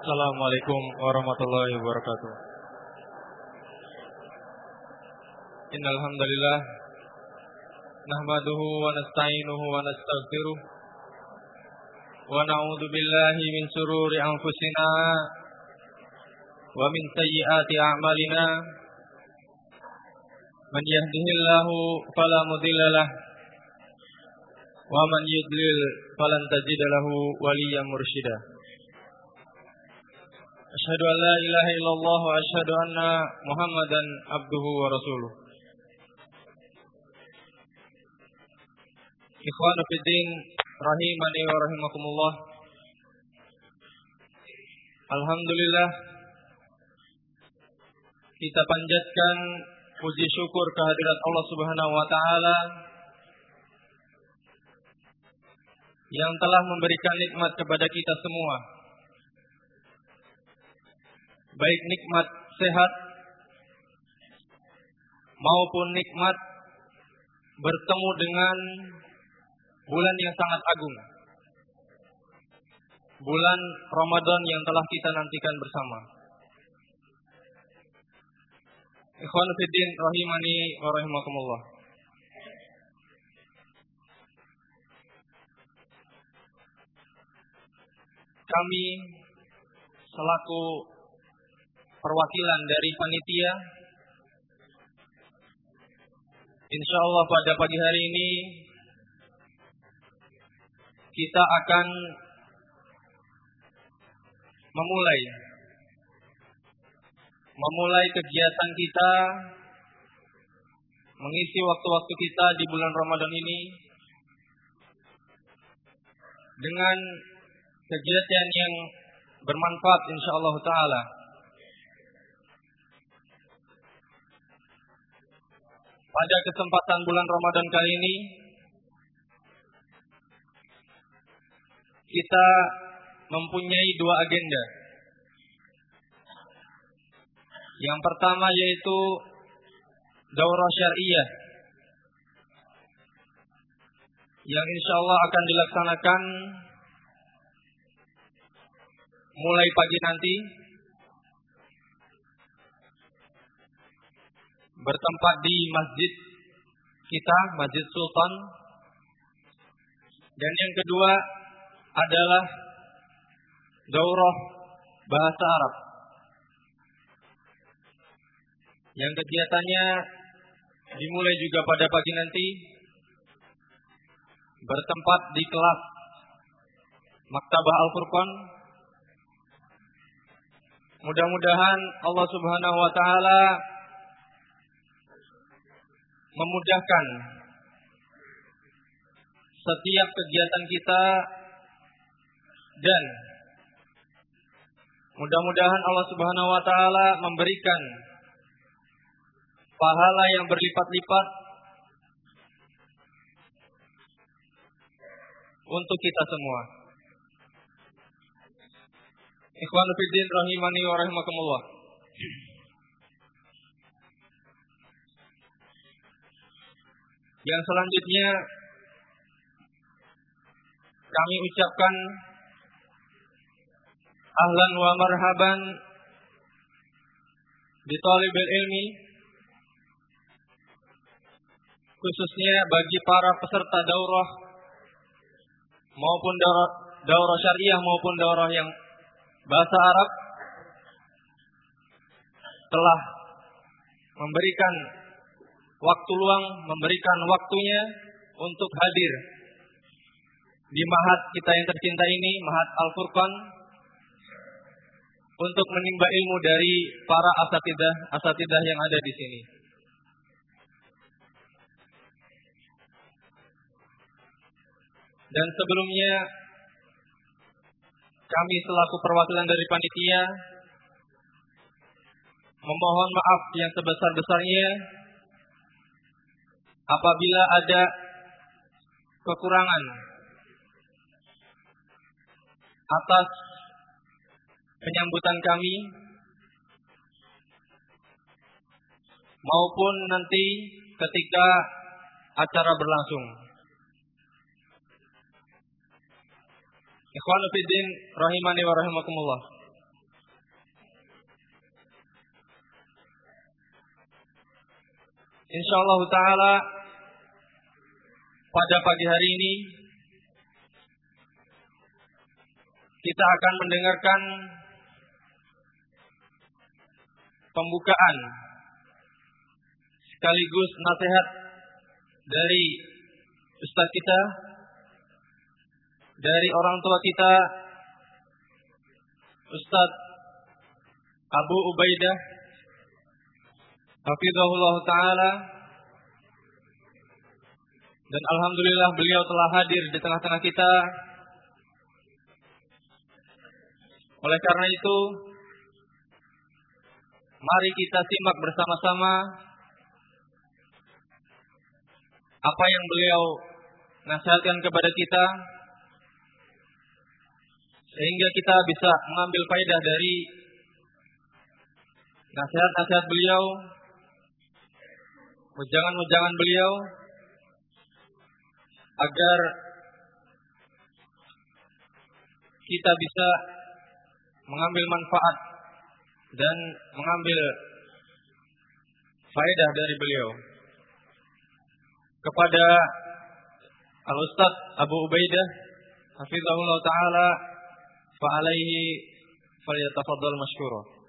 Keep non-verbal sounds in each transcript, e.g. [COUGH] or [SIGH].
Assalamualaikum warahmatullahi wabarakatuh. Innal hamdalillah nahmaduhu wa nasta'inuhu wa nastaghfiruh wa na'udzu billahi min shururi anfusina wa min sayyiati a'malina man yahdihillahu fala mudilla lahu wa man yudlil falan tajida lahu waliyyan mursyida Asyhadu an la ilaha illallah wa asyhadu anna Muhammadan abduhu wa rasuluh Ikhwanu fiddin rahimani wa rahimakumullah Alhamdulillah kita panjatkan puji syukur kehadirat Allah Subhanahu wa taala yang telah memberikan nikmat kepada kita semua. Baik nikmat sehat maupun nikmat bertemu dengan bulan yang sangat agung. Bulan Ramadan yang telah kita nantikan bersama. Ikhwan Fiddin rahimani wa rahimakumullah. Kami selaku perwakilan dari panitia Insya Allah pada pagi hari ini kita akan memulai memulai kegiatan kita mengisi waktu-waktu kita di bulan Ramadan ini dengan kegiatan yang bermanfaat insya Allah taala. Pada kesempatan bulan Ramadan kali ini kita mempunyai dua agenda. Yang pertama yaitu daurah syariah yang insya Allah akan dilaksanakan mulai pagi nanti bertempat di masjid kita, Masjid Sultan. Dan yang kedua adalah daurah bahasa Arab. Yang kegiatannya dimulai juga pada pagi nanti bertempat di kelas Maktabah Al-Furqan. Mudah-mudahan Allah Subhanahu wa taala memudahkan setiap kegiatan kita dan mudah-mudahan Allah Subhanahu wa taala memberikan pahala yang berlipat-lipat untuk kita semua. Ikhwanu fiddin rahimani wa. Yang selanjutnya kami ucapkan ahlan wa marhaban di talibil ilmi khususnya bagi para peserta daurah maupun daurah, daurah syariah maupun daurah yang bahasa Arab telah memberikan waktu luang, memberikan waktunya untuk hadir di mahat kita yang tercinta ini, mahat Al-Furqan, untuk menimba ilmu dari para asatidah asatidah yang ada di sini. Dan sebelumnya kami selaku perwakilan dari panitia memohon maaf yang sebesar-besarnya apabila ada kekurangan atas penyambutan kami maupun nanti ketika acara berlangsung. Ikhwan Fiddin Rahimani wa Rahimakumullah InsyaAllah ta'ala pada pagi hari ini kita akan mendengarkan pembukaan sekaligus nasihat dari ustaz kita dari orang tua kita Ustaz Abu Ubaidah Hafizahullah Ta'ala dan Alhamdulillah beliau telah hadir di tengah-tengah kita. Oleh karena itu mari kita simak bersama-sama apa yang beliau nasihatkan kepada kita sehingga kita bisa mengambil faedah dari nasihat-nasihat beliau, ujangan-ujangan beliau, agar kita bisa mengambil manfaat dan mengambil faedah dari beliau. Kepada Al-Ustaz Abu Ubaidah, Hafizahullah Ta'ala, fa'alaihi falyatafaddal masykurah.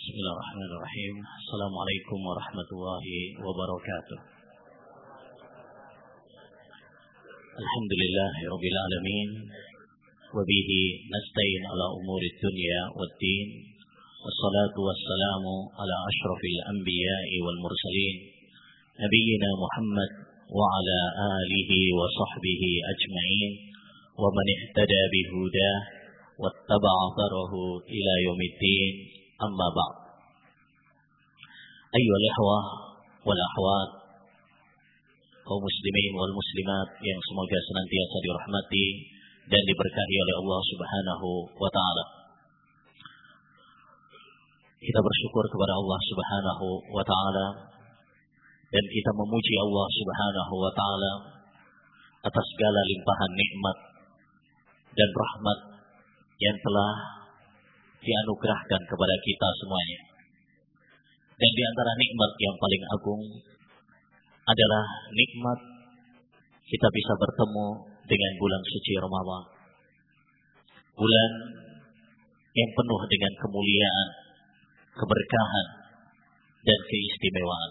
بسم الله الرحمن الرحيم السلام عليكم ورحمة الله وبركاته الحمد لله رب العالمين وبه نستعين على أمور الدنيا والدين والصلاة والسلام على أشرف الأنبياء والمرسلين نبينا محمد وعلى آله وصحبه أجمعين ومن اهتدى بهداه واتبع أثره إلى يوم الدين أما بعد أيها الإخوة والأخوات kaum muslimin wal muslimat yang semoga senantiasa dirahmati dan diberkahi oleh Allah Subhanahu wa taala. Kita bersyukur kepada Allah Subhanahu wa taala dan kita memuji Allah Subhanahu wa taala atas segala limpahan nikmat dan rahmat yang telah dianugerahkan kepada kita semuanya. Dan di antara nikmat yang paling agung adalah nikmat kita bisa bertemu dengan bulan suci Ramadan. Bulan yang penuh dengan kemuliaan, keberkahan, dan keistimewaan.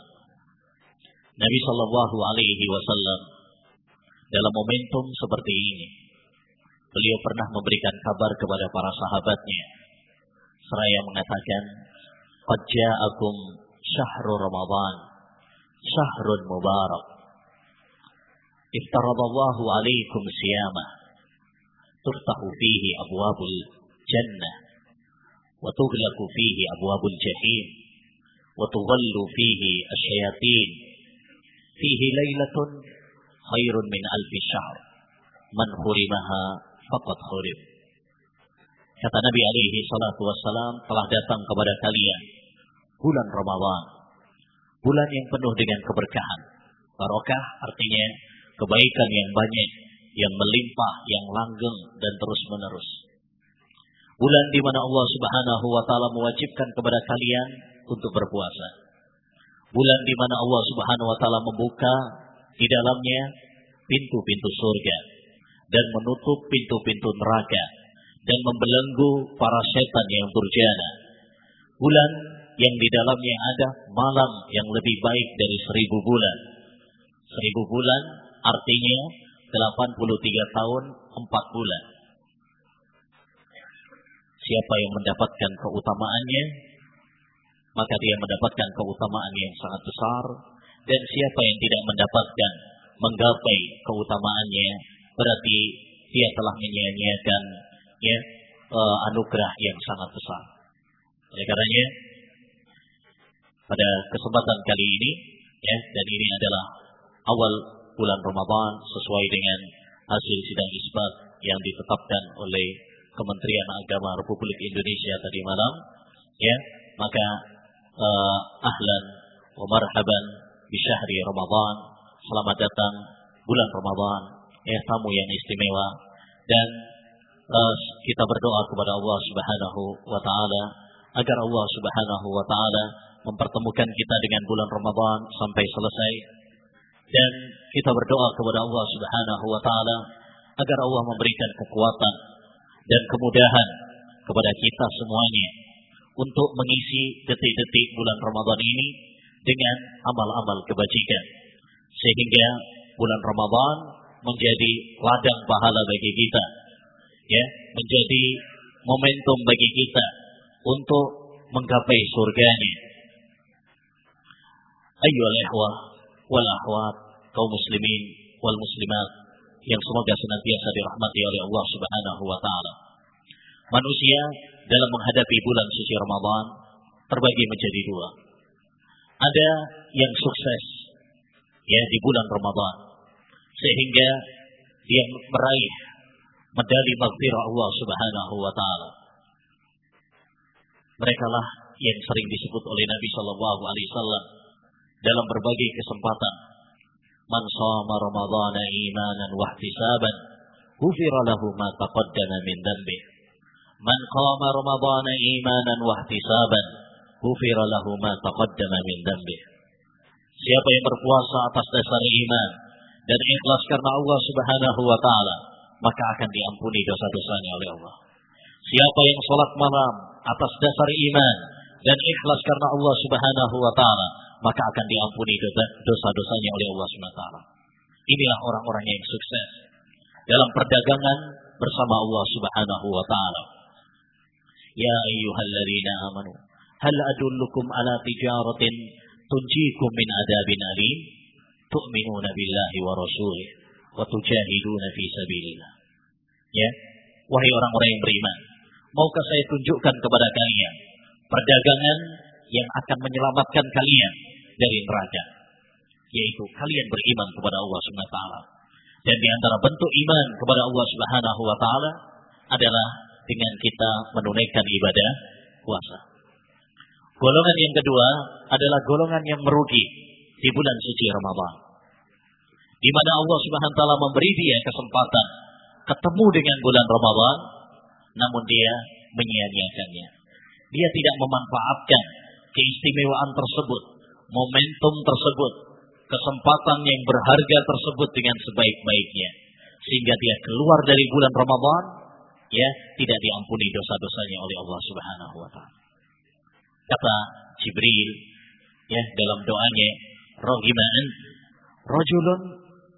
Nabi Shallallahu Alaihi Wasallam dalam momentum seperti ini, beliau pernah memberikan kabar kepada para sahabatnya, seraya mengatakan qad ja'akum syahru ramadan syahrun mubarak. Iftaradallahu alaikum siyamah تفتح فيه أبواب الجنة وتغلق فيه أبواب الجحيم وتظل فيه الشياطين فيه ليلة خير من ألف شهر من خرمها فقد خرم Kata Nabi alaihi salatu wassalam telah datang kepada kalian bulan Ramadan. Bulan yang penuh dengan keberkahan. Barokah artinya kebaikan yang banyak, yang melimpah, yang langgeng dan terus menerus. Bulan di mana Allah Subhanahu wa taala mewajibkan kepada kalian untuk berpuasa bulan di mana Allah Subhanahu wa taala membuka di dalamnya pintu-pintu surga dan menutup pintu-pintu neraka dan membelenggu para setan yang durjana. Bulan yang di dalamnya ada malam yang lebih baik dari seribu bulan. Seribu bulan artinya 83 tahun 4 bulan. Siapa yang mendapatkan keutamaannya, maka dia mendapatkan keutamaan yang sangat besar dan siapa yang tidak mendapatkan menggapai keutamaannya berarti dia telah menyia-nyiakan ya uh, anugerah yang sangat besar. Oleh karenanya pada kesempatan kali ini ya dan ini adalah awal bulan Ramadan sesuai dengan hasil sidang isbat yang ditetapkan oleh Kementerian Agama Republik Indonesia tadi malam ya maka uh, ahlan wa marhaban di syahri Ramadan. Selamat datang bulan Ramadan, ya tamu yang istimewa dan uh, kita berdoa kepada Allah Subhanahu wa taala agar Allah Subhanahu wa taala mempertemukan kita dengan bulan Ramadan sampai selesai. Dan kita berdoa kepada Allah Subhanahu wa taala agar Allah memberikan kekuatan dan kemudahan kepada kita semuanya untuk mengisi detik-detik bulan Ramadan ini dengan amal-amal kebajikan. Sehingga bulan Ramadan menjadi ladang pahala bagi kita ya menjadi momentum bagi kita untuk menggapai surganya ayyuhal ikhwah wal akhwat kaum muslimin wal muslimat yang semoga senantiasa dirahmati oleh Allah Subhanahu wa taala. Manusia dalam menghadapi bulan suci Ramadan terbagi menjadi dua. Ada yang sukses ya di bulan Ramadan sehingga dia meraih medali maghfirah Allah Subhanahu wa taala. Mereka lah yang sering disebut oleh Nabi Shallallahu alaihi wasallam dalam berbagai kesempatan. Man shama Ramadhana imanan wa ihtisaban, ghufira lahu ma taqaddama min dhanbi. Man qama Ramadhana imanan wa ihtisaban, ghufira lahu ma taqaddama min dhanbi. Siapa yang berpuasa atas dasar iman dan ikhlas karena Allah Subhanahu wa taala, maka akan diampuni dosa-dosanya oleh Allah. Siapa yang sholat malam atas dasar iman dan ikhlas karena Allah Subhanahu wa taala, maka akan diampuni dosa-dosanya oleh Allah SWT. Inilah orang-orang yang sukses dalam perdagangan bersama Allah Subhanahu wa taala. Ya ayyuhalladzina amanu, hal adullukum ala tijaratin tunjikum min adabin alim? Tu'minuna billahi wa rasulih tujahiduna fi sabilillah. Ya, wahai orang-orang yang beriman, maukah saya tunjukkan kepada kalian perdagangan yang akan menyelamatkan kalian dari neraka yaitu kalian beriman kepada Allah Subhanahu wa taala dan di antara bentuk iman kepada Allah Subhanahu wa taala adalah dengan kita menunaikan ibadah puasa. Golongan yang kedua adalah golongan yang merugi di bulan suci Ramadan. Di mana Allah Subhanahu wa taala memberi dia kesempatan ketemu dengan bulan Ramadan namun dia menyia-nyiakannya. Dia tidak memanfaatkan keistimewaan tersebut, momentum tersebut, kesempatan yang berharga tersebut dengan sebaik-baiknya. Sehingga dia keluar dari bulan Ramadan, ya, tidak diampuni dosa-dosanya oleh Allah Subhanahu wa taala. Kata Jibril ya dalam doanya, "Raghima'an rajulun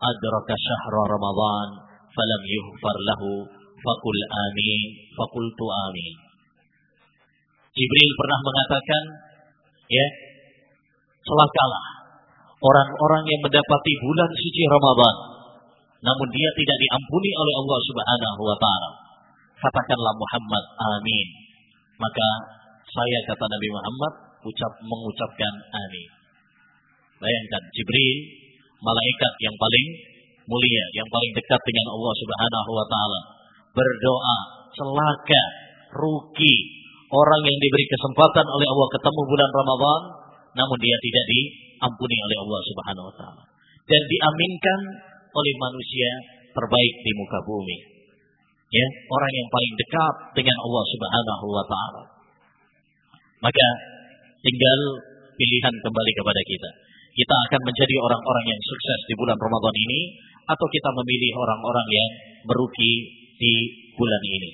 adraka syahra Ramadan falam yughfar lahu fakul amin fakultu amin." Jibril pernah mengatakan, ya, celakalah orang-orang yang mendapati bulan suci Ramadan, namun dia tidak diampuni oleh Allah Subhanahu wa taala. Katakanlah Muhammad, amin. Maka saya kata Nabi Muhammad ucap mengucapkan amin. Bayangkan Jibril, malaikat yang paling mulia, yang paling dekat dengan Allah Subhanahu wa taala, berdoa, celaka, rugi orang yang diberi kesempatan oleh Allah ketemu bulan Ramadan, namun dia tidak diampuni oleh Allah Subhanahu wa taala dan diaminkan oleh manusia terbaik di muka bumi. Ya, orang yang paling dekat dengan Allah Subhanahu wa taala. Maka tinggal pilihan kembali kepada kita. Kita akan menjadi orang-orang yang sukses di bulan Ramadan ini atau kita memilih orang-orang yang merugi di bulan ini.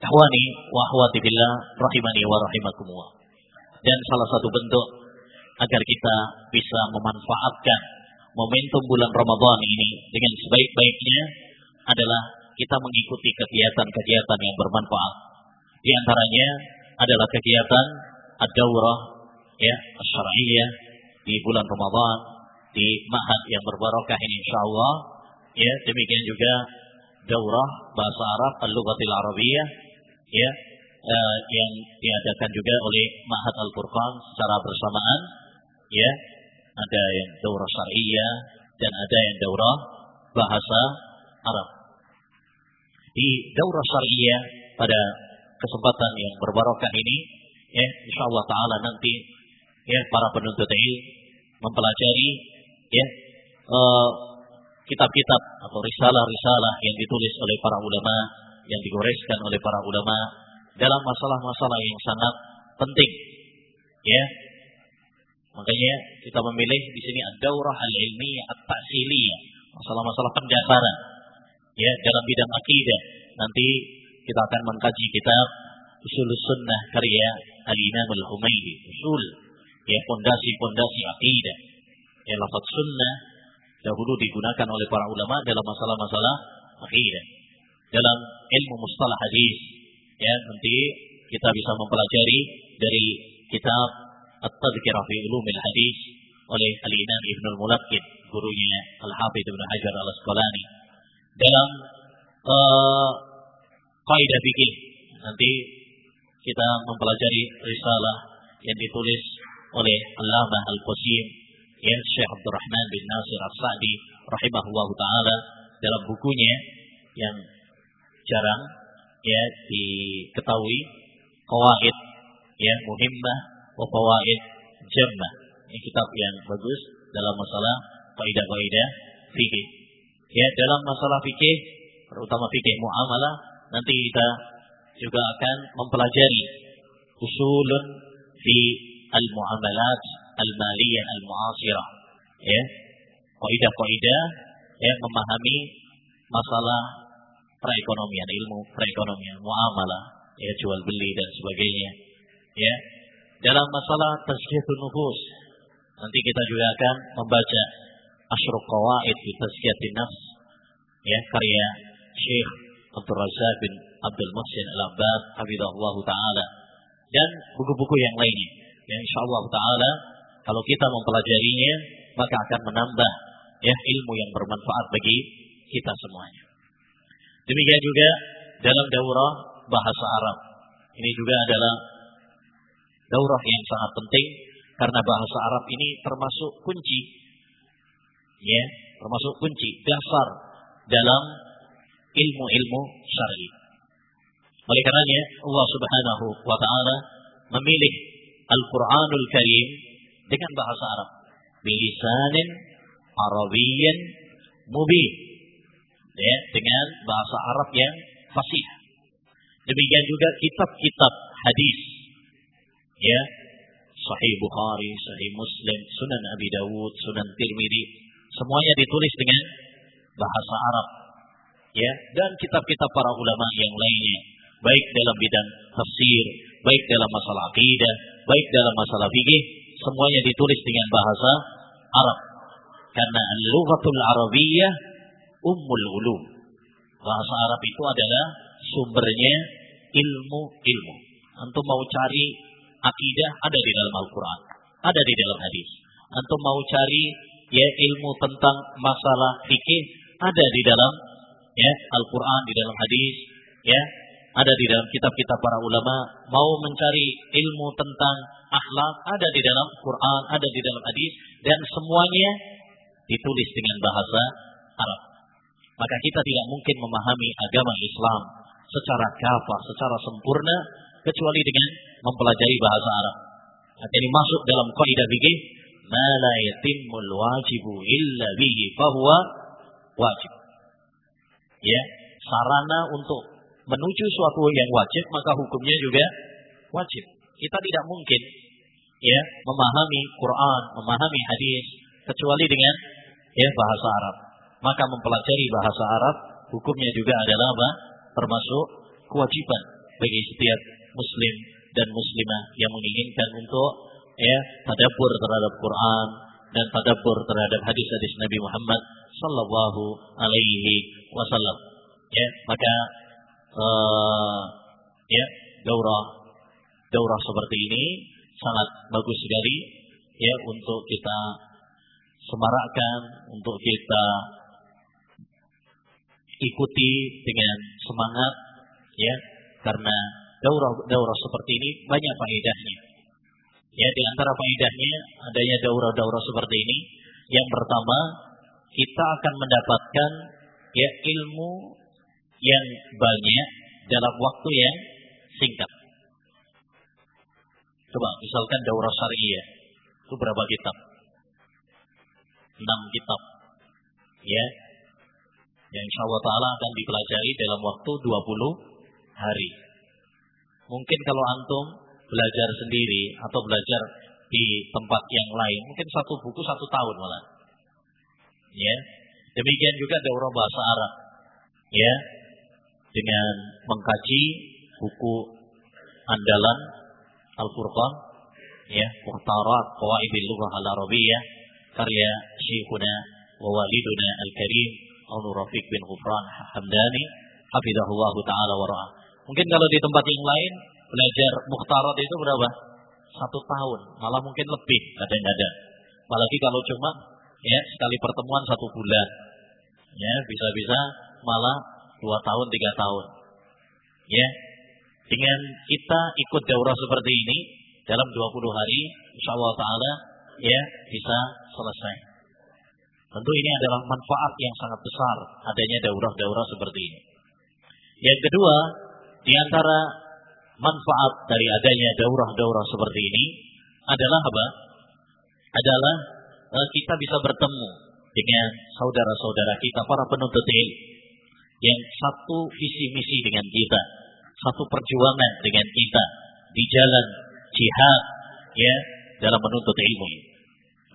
Ikhwani wa akhwati billah rahimani wa rahimakumullah. Dan salah satu bentuk agar kita bisa memanfaatkan momentum bulan Ramadan ini dengan sebaik-baiknya adalah kita mengikuti kegiatan-kegiatan yang bermanfaat. Di antaranya adalah kegiatan ad-daurah ya, syar'iyyah di bulan Ramadan di Ma'had yang berbarokah ini insyaallah. Ya, demikian juga daurah bahasa Arab al-lughatil Arabiyyah ya uh, yang diadakan juga oleh Mahat Al Furqan secara bersamaan ya ada yang daurah syariah dan ada yang daurah bahasa Arab di daurah syariah pada kesempatan yang berbarokah ini ya insyaallah taala nanti ya para penuntut ilmu mempelajari ya uh, kitab-kitab atau risalah-risalah yang ditulis oleh para ulama yang digoreskan oleh para ulama dalam masalah-masalah yang sangat penting. Ya. Makanya kita memilih di sini ad-daurah al-ilmiyah at-ta'siliyah, masalah-masalah pendasar ya dalam bidang akidah. Nanti kita akan mengkaji kitab Usul Sunnah karya Al-Imam Al-Humaydi. Usul ya fondasi-fondasi akidah. Ya lafaz sunnah dahulu digunakan oleh para ulama dalam masalah-masalah akidah. Dalam ilmu mustalah hadis ya nanti kita bisa mempelajari dari kitab At-Tadhkirah fi Ulumil Hadis oleh Al-Imam Ibn Al-Mulaqqin, gurunya Al-Hafidh Ibn Hajar Al-Asqalani. Dalam uh, kaidah fikih nanti kita mempelajari risalah yang ditulis oleh Allamah Al-Qasim ya Syekh Abdurrahman bin Nasir As-Sa'di rahimahullah taala dalam bukunya yang jarang ya diketahui qawaid ya muhimmah wa fawaid jammah. Ini kitab yang bagus dalam masalah kaidah-kaidah fikih ya dalam masalah fikih terutama fikih muamalah nanti kita juga akan mempelajari usulun fi al-muamalat al-maliyah al-mu'asirah. Ya. Kaidah-kaidah ya memahami masalah perekonomian ilmu perekonomian muamalah ya jual beli dan sebagainya. Ya. Dalam masalah tazkiyatun nufus nanti kita juga akan membaca asyruq qawaid fi tazkiyatin nafs ya karya Syekh Abdul Razak bin Abdul Muhsin Al-Abbad Hafizahullah Ta'ala dan buku-buku yang lainnya yang insyaAllah Ta'ala kalau kita mempelajarinya maka akan menambah ya ilmu yang bermanfaat bagi kita semuanya demikian juga dalam daurah bahasa Arab ini juga adalah daurah yang sangat penting karena bahasa Arab ini termasuk kunci ya termasuk kunci dasar dalam ilmu-ilmu syar'i. Oleh karenanya Allah Subhanahu wa taala memilih Al-Qur'anul Karim dengan bahasa Arab bilisanin Arabiyyan mubin ya dengan bahasa Arab yang fasih. Demikian juga kitab-kitab hadis ya Sahih Bukhari, Sahih Muslim, Sunan Abi Dawud, Sunan Tirmidzi, semuanya ditulis dengan bahasa Arab. Ya, dan kitab-kitab para ulama yang lainnya, baik dalam bidang tafsir, baik dalam masalah akidah, baik dalam masalah fikih, semuanya ditulis dengan bahasa Arab. Karena al-lughatul arabiyyah ummul ulum. Bahasa Arab itu adalah sumbernya ilmu-ilmu. Antum mau cari akidah ada di dalam Al-Quran, ada di dalam hadis. Antum mau cari ya ilmu tentang masalah fikih ada di dalam ya Al-Quran, di dalam hadis, ya ada di dalam kitab-kitab para ulama. Mau mencari ilmu tentang akhlak ada di dalam Quran, ada di dalam hadis, dan semuanya ditulis dengan bahasa Arab. Maka kita tidak mungkin memahami agama Islam secara kafah, secara sempurna kecuali dengan mempelajari bahasa Arab. Ini masuk dalam kaidah fikih, "Ma la wajibu illa bihi fahuwa wajib." Ya, sarana untuk menuju suatu yang wajib maka hukumnya juga wajib. Kita tidak mungkin ya memahami Quran, memahami hadis kecuali dengan ya bahasa Arab. Maka mempelajari bahasa Arab hukumnya juga adalah apa? Termasuk kewajiban bagi setiap muslim dan muslimah yang menginginkan untuk ya tadabbur terhadap Quran dan tadabbur terhadap hadis-hadis Nabi Muhammad sallallahu alaihi wasallam. Ya, maka uh, ya daurah daurah seperti ini sangat bagus sekali ya untuk kita semarakkan, untuk kita ikuti dengan semangat ya karena daurah-daurah seperti ini banyak faedahnya. Ya, di antara faedahnya adanya daurah-daurah seperti ini. Yang pertama, kita akan mendapatkan ya ilmu yang banyak dalam waktu yang singkat. Coba misalkan daurah syariah itu berapa kitab? Enam kitab. Ya. Yang insya Allah Ta'ala akan dipelajari dalam waktu 20 hari. Mungkin kalau antum belajar sendiri atau belajar di tempat yang lain, mungkin satu buku satu tahun malah. Ya. Demikian juga daurah bahasa Arab. Ya. Dengan mengkaji buku andalan Al-Furqan, ya, Muhtarat Qawaidil Lughah Al-Arabiyyah karya Syekhuna wa waliduna Al-Karim Abu Rafiq bin Ghufran Hamdani hafizahullah taala wa ra'ah. Mungkin kalau di tempat yang lain belajar muhtarat itu berapa? Satu tahun, malah mungkin lebih kadang-kadang. Apalagi kalau cuma ya sekali pertemuan satu bulan, ya bisa-bisa malah dua tahun tiga tahun. Ya, dengan kita ikut daurah seperti ini dalam 20 hari, insya Allah Taala ya bisa selesai. Tentu ini adalah manfaat yang sangat besar adanya daurah-daurah seperti ini. Yang kedua, di antara manfaat dari adanya daurah-daurah seperti ini adalah apa? Adalah uh, kita bisa bertemu dengan saudara-saudara kita para penuntut ilmu yang satu visi misi dengan kita, satu perjuangan dengan kita di jalan jihad ya dalam menuntut ilmu.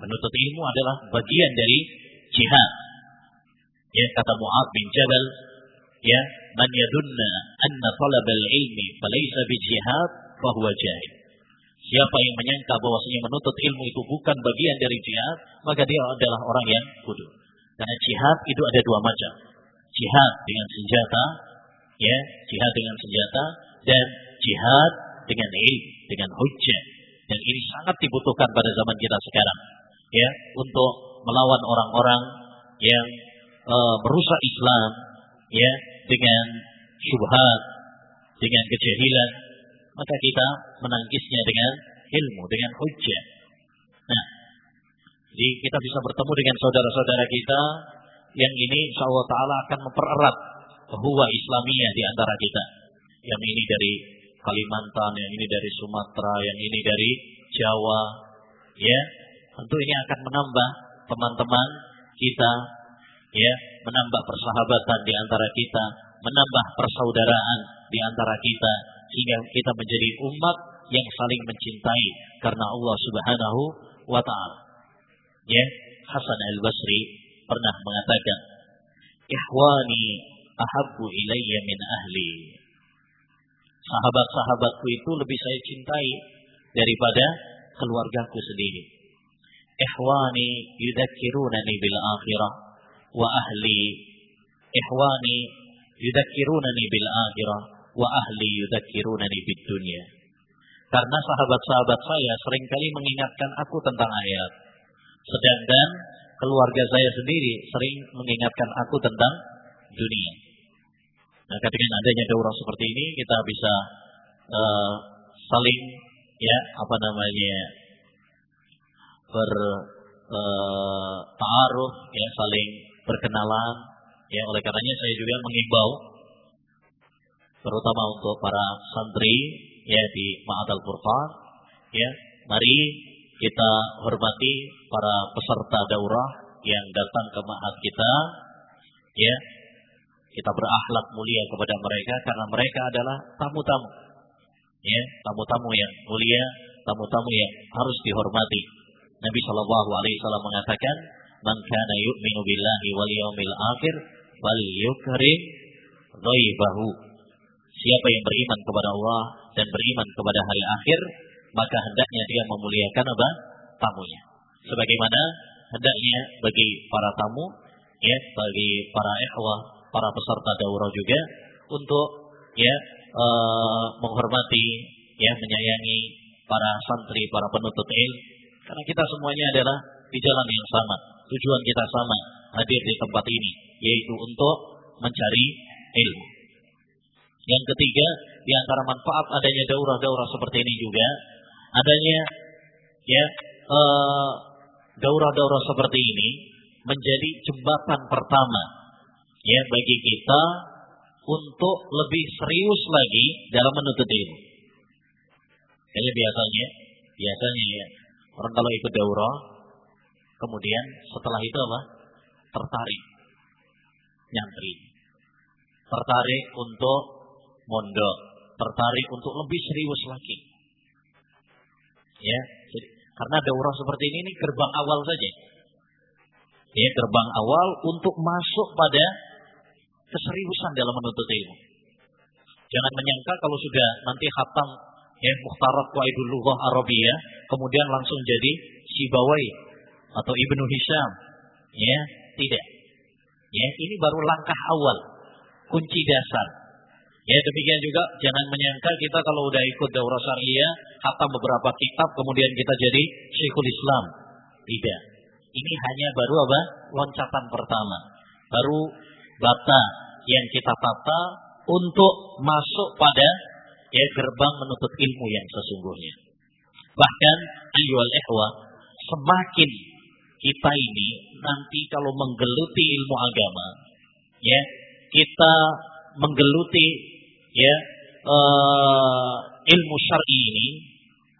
Menuntut ilmu adalah bagian dari jihad. Ya kata Mu'ad bin Jabal ya man yadunna anna talabal ilmi falaysa bijihad fahuwa jahil. Siapa yang menyangka bahwasanya menuntut ilmu itu bukan bagian dari jihad, maka dia adalah orang yang bodoh. Karena jihad itu ada dua macam. Jihad dengan senjata, ya, jihad dengan senjata dan jihad dengan ilmu, dengan hujjah. Dan ini sangat dibutuhkan pada zaman kita sekarang, ya, untuk melawan orang-orang yang uh, merusak Islam, ya, dengan syubhat, dengan kejahilan, maka kita menangkisnya dengan ilmu, dengan hujjah. Nah, jadi kita bisa bertemu dengan saudara-saudara kita yang ini insya Allah Ta'ala akan mempererat huwa Islamiyah di antara kita. Yang ini dari Kalimantan, yang ini dari Sumatera, yang ini dari Jawa. Ya, tentu ini akan menambah teman-teman kita ya menambah persahabatan di antara kita, menambah persaudaraan di antara kita sehingga kita menjadi umat yang saling mencintai karena Allah Subhanahu wa taala. Ya, Hasan Al-Basri pernah mengatakan, "Ikhwani ahabbu ilayya min ahli." Sahabat-sahabatku itu lebih saya cintai daripada keluargaku sendiri. Ikhwani yudakkirunani bil akhirah wa ahli ihwani yudakkirunani bil akhirah wa ahli yudakkirunani bid dunya. Karena sahabat-sahabat saya sering kali mengingatkan aku tentang ayat. Sedangkan keluarga saya sendiri sering mengingatkan aku tentang dunia. Nah, ketika adanya daurah seperti ini kita bisa uh, saling ya apa namanya ber uh, ta'aruf ya saling berkenalan. Ya, oleh karenanya saya juga mengimbau terutama untuk para santri ya di Ma'at Al-Furqan ya, mari kita hormati para peserta daurah yang datang ke ma'at kita ya. Kita berakhlak mulia kepada mereka karena mereka adalah tamu-tamu. Ya, tamu-tamu yang mulia, tamu-tamu yang harus dihormati. Nabi Shallallahu alaihi wasallam mengatakan, man kana yu'minu billahi wal yawmil akhir fal yukrim dhaibahu. Siapa yang beriman kepada Allah dan beriman kepada hari akhir, maka hendaknya dia memuliakan apa? tamunya. Sebagaimana hendaknya bagi para tamu, ya, bagi para ikhwah, para peserta daurah juga untuk ya uh, menghormati, ya menyayangi para santri, para penuntut ilmu karena kita semuanya adalah di jalan yang sama. Tujuan kita sama, hadir di tempat ini, yaitu untuk mencari ilmu. Yang ketiga, di antara manfaat adanya daurah-daurah seperti ini juga, adanya ya uh, daurah-daurah seperti ini menjadi jembatan pertama ya bagi kita untuk lebih serius lagi dalam menuntut ilmu. Jadi biasanya, biasanya ya orang kalau ikut daurah Kemudian setelah itu apa? Tertarik. Nyantri. Tertarik untuk mondok. tertarik untuk lebih serius lagi. Ya, jadi, karena daurah seperti ini ini gerbang awal saja. Ya, gerbang awal untuk masuk pada keseriusan dalam menuntut ilmu. Jangan menyangka kalau sudah nanti khatam ya Mukhtarat Qaidul Lughah Arabiyah kemudian langsung jadi Sibawai atau Ibnu Hisham. Ya, tidak. Ya, ini baru langkah awal, kunci dasar. Ya, demikian juga jangan menyangka kita kalau udah ikut daurah syariah, khatam beberapa kitab kemudian kita jadi Syekhul Islam. Tidak. Ini hanya baru apa? Loncatan pertama. Baru bata yang kita tata untuk masuk pada ya gerbang menuntut ilmu yang sesungguhnya. Bahkan ayyuhal ihwa, semakin kita ini nanti kalau menggeluti ilmu agama, ya, kita menggeluti ya uh, ilmu syar'i ini,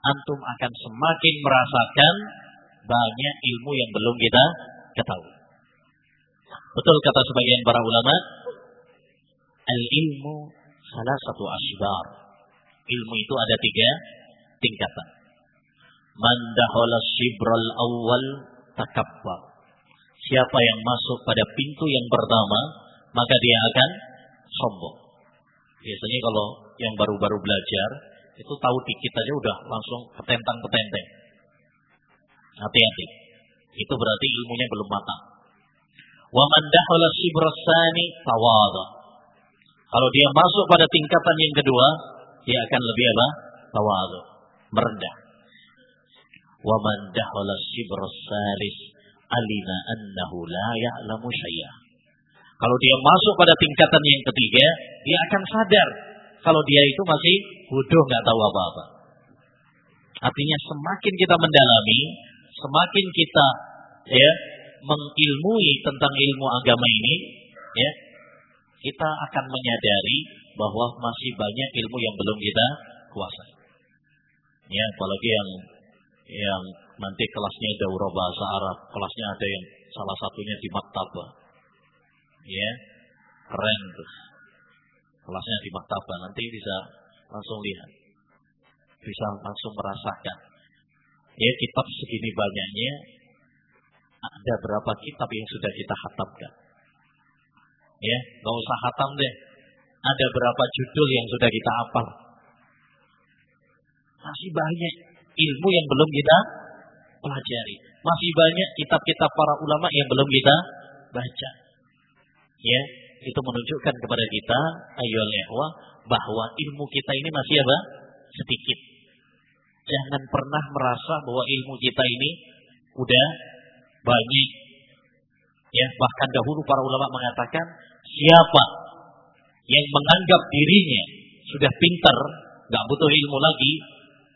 antum akan semakin merasakan banyak ilmu yang belum kita ketahui. Betul kata sebagian para ulama, al-ilmu salah satu asbar. Ilmu itu ada tiga tingkatan. Man shibral awal takabbar. Siapa yang masuk pada pintu yang pertama, maka dia akan sombong. Biasanya kalau yang baru-baru belajar, itu tahu dikit aja udah langsung petentang-petenteng. Hati-hati. Itu berarti ilmunya belum matang. Wa man dakhala shibrasani tawada. Kalau dia masuk pada tingkatan yang kedua, dia akan lebih apa? Tawadu, merendah. Wa man dakhala shibrasalis alima annahu la ya'lamu syai'a. Kalau dia masuk pada tingkatan yang ketiga, dia akan sadar kalau dia itu masih bodoh nggak tahu apa-apa. Artinya semakin kita mendalami, semakin kita ya mengilmui tentang ilmu agama ini, ya kita akan menyadari bahwa masih banyak ilmu yang belum kita kuasai. Ya, apalagi yang yang nanti kelasnya daurah bahasa Arab, kelasnya ada yang salah satunya di maktabah. Ya, keren tuh. Kelasnya di maktabah nanti bisa langsung lihat. Bisa langsung merasakan. Ya, kitab segini banyaknya ada berapa kitab yang sudah kita hatamkan. Ya, nggak usah hatam deh. Ada berapa judul yang sudah kita hafal? Masih banyak ilmu yang belum kita pelajari. Masih banyak kitab-kitab para ulama yang belum kita baca. Ya, itu menunjukkan kepada kita ayol ikhwah bahwa ilmu kita ini masih apa? Sedikit. Jangan pernah merasa bahwa ilmu kita ini udah banyak. Ya, bahkan dahulu para ulama mengatakan siapa yang menganggap dirinya sudah pintar, nggak butuh ilmu lagi,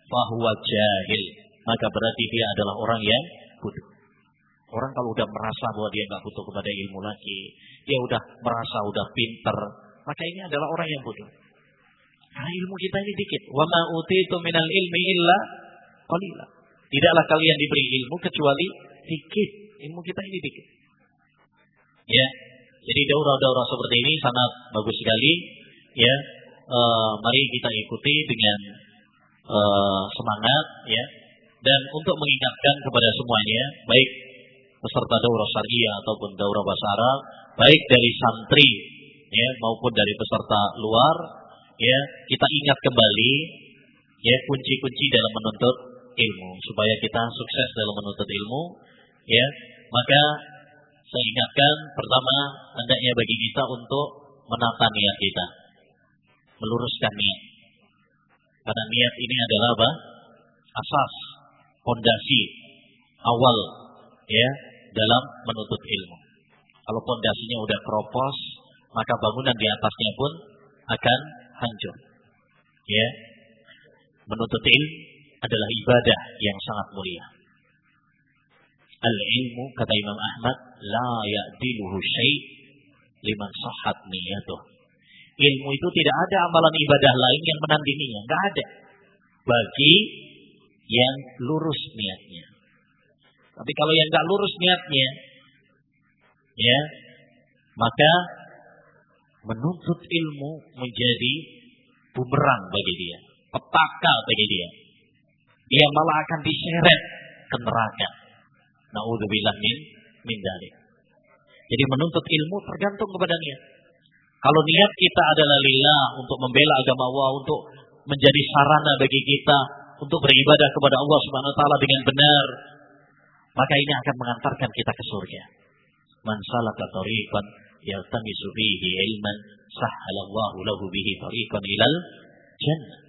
bahwa jahil, maka berarti dia adalah orang yang bodoh. Orang kalau udah merasa bahwa dia nggak butuh kepada ilmu lagi, dia udah merasa udah pintar, maka ini adalah orang yang bodoh. Karena ilmu kita ini dikit. Wa ma utitu minal ilmi illa qalila. Tidaklah kalian diberi ilmu kecuali dikit. Ilmu kita ini dikit. Ya, jadi daurah-daurah seperti ini sangat bagus sekali. Ya, e, mari kita ikuti dengan e, semangat. Ya, dan untuk mengingatkan kepada semuanya, baik peserta daurah syariah ataupun daurah bahasa baik dari santri ya maupun dari peserta luar, ya kita ingat kembali ya kunci-kunci dalam menuntut ilmu supaya kita sukses dalam menuntut ilmu ya maka saya ingatkan pertama hendaknya bagi kita untuk menata niat kita. Meluruskan niat. Karena niat ini adalah apa? Asas, fondasi awal ya dalam menuntut ilmu. Kalau fondasinya udah keropos, maka bangunan di atasnya pun akan hancur. Ya. Menuntut ilmu adalah ibadah yang sangat mulia. Al-ilmu kata Imam Ahmad la ya'diluhu syai' liman sahhat niyatuh. Ilmu itu tidak ada amalan ibadah lain yang menandinginya, enggak ada. Bagi yang lurus niatnya. Tapi kalau yang enggak lurus niatnya, ya, maka menuntut ilmu menjadi bumerang bagi dia, petaka bagi dia. Dia malah akan diseret ke neraka. Nauzubillah min min dalik. Jadi menuntut ilmu tergantung kepada niat. Kalau niat kita adalah lillah untuk membela agama Allah, untuk menjadi sarana bagi kita untuk beribadah kepada Allah Subhanahu wa taala dengan benar, maka ini akan mengantarkan kita ke surga. Man salaka tariqan yaltamisu fihi ilman sahhalallahu lahu bihi tariqan ilal jannah.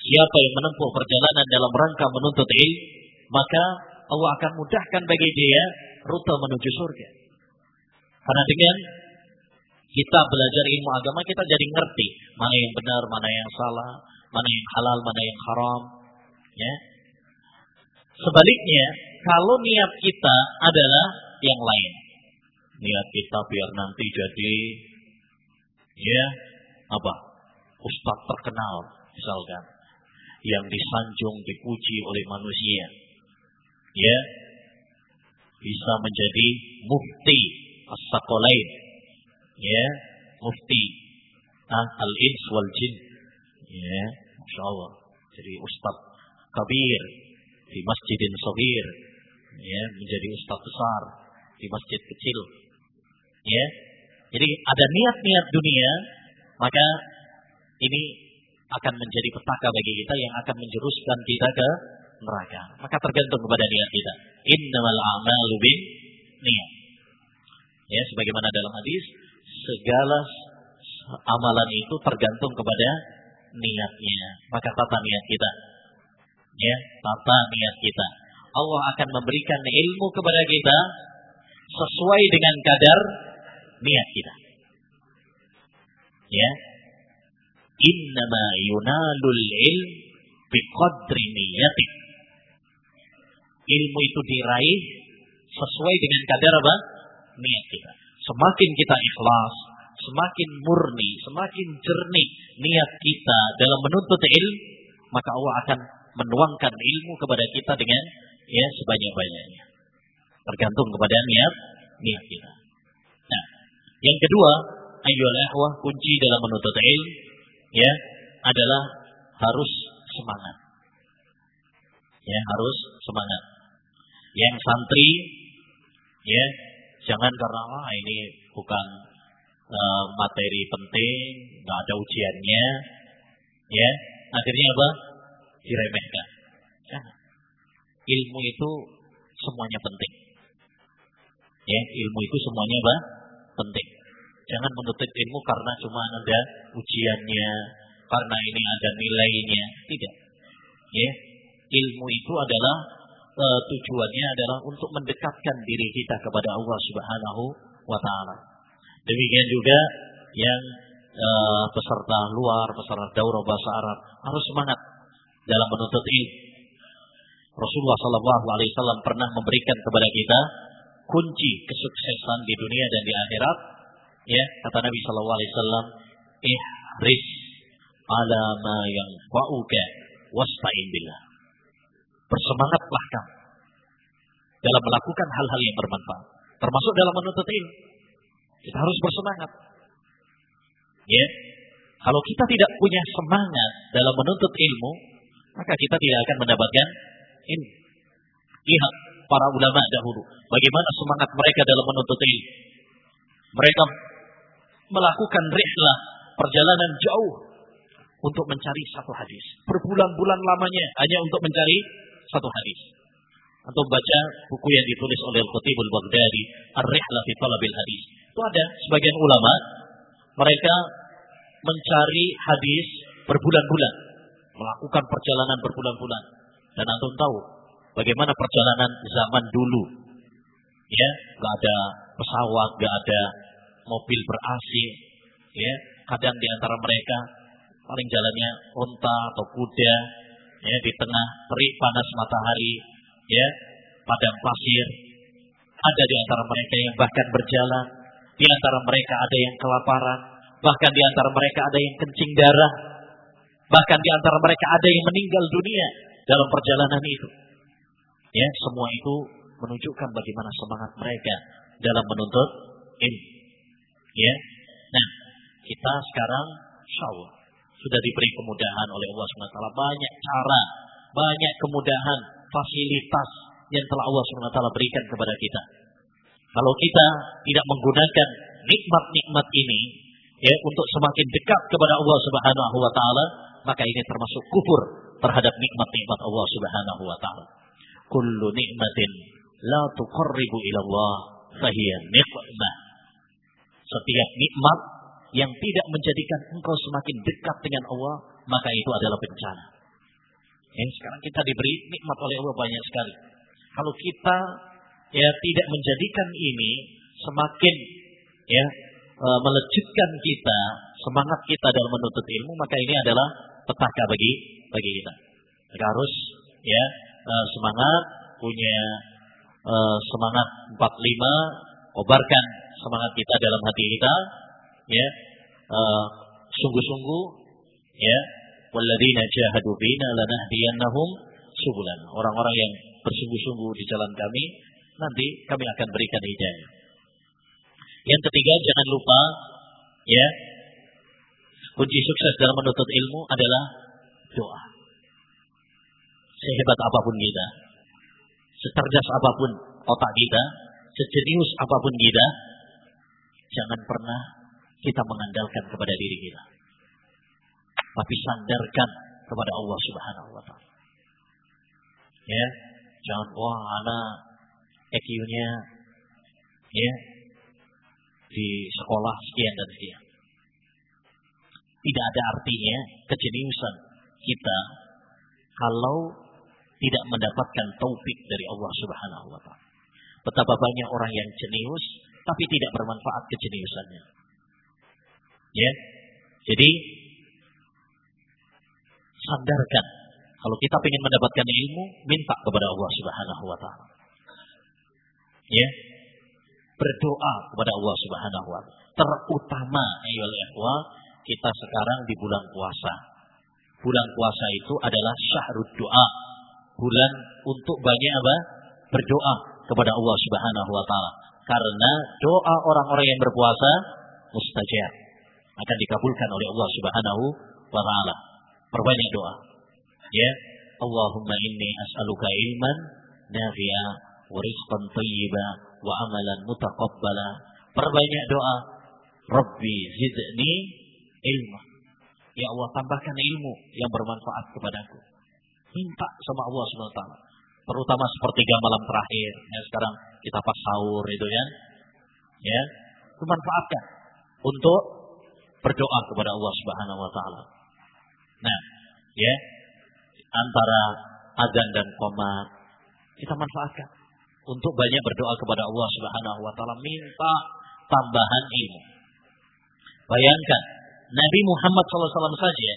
Siapa yang menempuh perjalanan dalam rangka menuntut ilmu, maka Allah akan mudahkan bagi dia rute menuju surga. Karena dengan kita belajar ilmu agama, kita jadi ngerti mana yang benar, mana yang salah, mana yang halal, mana yang haram. Ya. Sebaliknya, kalau niat kita adalah yang lain, niat kita biar nanti jadi ya apa? Ustadz terkenal misalkan. Yang disanjung dipuji oleh manusia. Ya bisa menjadi mufti as-saqalain ya mufti. Ah, al-ins wal jin ya Masya Allah. Jadi ustadz kabir di masjidin sobir ya menjadi ustadz besar di masjid kecil ya jadi ada niat-niat dunia maka ini akan menjadi petaka bagi kita yang akan menjeruskan kita ke neraka. Maka tergantung kepada niat kita. Innamal a'malu bin niat. Ya, sebagaimana dalam hadis, segala amalan itu tergantung kepada niatnya. Maka tata niat kita. Ya, tata niat kita. Allah akan memberikan ilmu kepada kita sesuai dengan kadar niat kita. Ya. Innama yunalul ilm biqadri niyatik ilmu itu diraih sesuai dengan kadar apa? Niat kita. Semakin kita ikhlas, semakin murni, semakin jernih niat kita dalam menuntut ilmu, maka Allah akan menuangkan ilmu kepada kita dengan ya sebanyak-banyaknya. Tergantung kepada niat niat kita. Nah, yang kedua, ayyul ahwah kunci dalam menuntut ilmu ya adalah harus semangat. Ya, harus semangat yang santri ya jangan karena ah, ini bukan uh, materi penting nggak ada ujiannya ya akhirnya apa diremehkan ilmu itu semuanya penting ya ilmu itu semuanya apa penting jangan menuntut ilmu karena cuma ada ujiannya karena ini ada nilainya tidak ya ilmu itu adalah uh, tujuannya adalah untuk mendekatkan diri kita kepada Allah Subhanahu wa taala. Demikian juga yang uh, peserta luar, peserta daurah bahasa Arab harus semangat dalam menuntut ilmu. Rasulullah Shallallahu Alaihi Wasallam pernah memberikan kepada kita kunci kesuksesan di dunia dan di akhirat. Ya, kata Nabi Shallallahu Alaihi Wasallam, ihris ala ma yang fa'uka wasta'in billah Bersemangatlah kamu dalam melakukan hal-hal yang bermanfaat. Termasuk dalam menuntut ilmu. Kita harus bersemangat. Ya. Kalau kita tidak punya semangat dalam menuntut ilmu, maka kita tidak akan mendapatkan ilmu. Lihat para ulama dahulu, bagaimana semangat mereka dalam menuntut ilmu. Mereka melakukan rihlah, perjalanan jauh untuk mencari satu hadis. Berbulan-bulan lamanya hanya untuk mencari satu hadis. Atau baca buku yang ditulis oleh Al-Qutibul Baghdadi, Ar-Rihlah fi Talabil Hadis. Itu ada sebagian ulama, mereka mencari hadis berbulan-bulan, melakukan perjalanan berbulan-bulan. Dan antum tahu bagaimana perjalanan zaman dulu. Ya, nggak ada pesawat, nggak ada mobil ber. Ya, kadang di antara mereka paling jalannya unta atau kuda ya di tengah terik panas matahari, ya padang pasir. Ada di antara mereka yang bahkan berjalan, di antara mereka ada yang kelaparan, bahkan di antara mereka ada yang kencing darah, bahkan di antara mereka ada yang meninggal dunia dalam perjalanan itu. Ya, semua itu menunjukkan bagaimana semangat mereka dalam menuntut ilmu. Ya. Nah, kita sekarang insya sudah diberi kemudahan oleh Allah SWT. Banyak cara, banyak kemudahan, fasilitas yang telah Allah SWT berikan kepada kita. Kalau kita tidak menggunakan nikmat-nikmat ini ya untuk semakin dekat kepada Allah Subhanahu wa taala, maka ini termasuk kufur terhadap nikmat-nikmat Allah Subhanahu wa taala. Kullu nikmatin la tuqarribu ila Allah fahiya. Setiap nikmat yang tidak menjadikan engkau semakin dekat dengan Allah, maka itu adalah bencana. Ya, sekarang kita diberi nikmat oleh Allah banyak sekali. Kalau kita ya tidak menjadikan ini semakin ya e, melejitkan kita, semangat kita dalam menuntut ilmu, maka ini adalah petaka bagi bagi kita. Kita harus ya e, semangat punya e, semangat 45 kobarkan semangat kita dalam hati kita ya sungguh-sungguh ya walladzina jahadu bina lanahdiyannahum subulan orang-orang yang bersungguh-sungguh di jalan kami nanti kami akan berikan hidayah yang ketiga jangan lupa ya kunci sukses dalam menuntut ilmu adalah doa sehebat apa pun kita secerdas apa pun otak kita sejenius apa pun kita jangan pernah kita mengandalkan kepada diri kita. Tapi sandarkan kepada Allah Subhanahu wa taala. Ya, jangan wah ana EQ-nya ya di sekolah sekian dan sekian. Tidak ada artinya kejeniusan kita kalau tidak mendapatkan taufik dari Allah Subhanahu wa taala. Betapa banyak orang yang jenius tapi tidak bermanfaat kejeniusannya. Ya. Jadi sandarkan kalau kita ingin mendapatkan ilmu, minta kepada Allah Subhanahu wa taala. Ya. Berdoa kepada Allah Subhanahu wa taala. Terutama ayolah ikhwah, kita sekarang di bulan puasa. Bulan puasa itu adalah syahrul doa. Bulan untuk banyak apa? Berdoa kepada Allah Subhanahu wa taala. Karena doa orang-orang yang berpuasa mustajab akan dikabulkan oleh Allah Subhanahu wa taala. Perbanyak doa. Ya, Allahumma inni as'aluka ilman nafi'a wa rizqan thayyiba wa amalan mutaqabbala. Perbanyak doa. Rabbi zidni ilma. Ya Allah tambahkan ilmu yang bermanfaat kepadaku. Minta sama Allah taala. Terutama sepertiga malam terakhir. Ya, sekarang kita pas sahur itu ya. Ya, manfaatkan untuk berdoa kepada Allah Subhanahu wa taala. Nah, ya, antara azan dan qomat kita manfaatkan untuk banyak berdoa kepada Allah Subhanahu wa taala minta tambahan ilmu. Bayangkan Nabi Muhammad SAW saja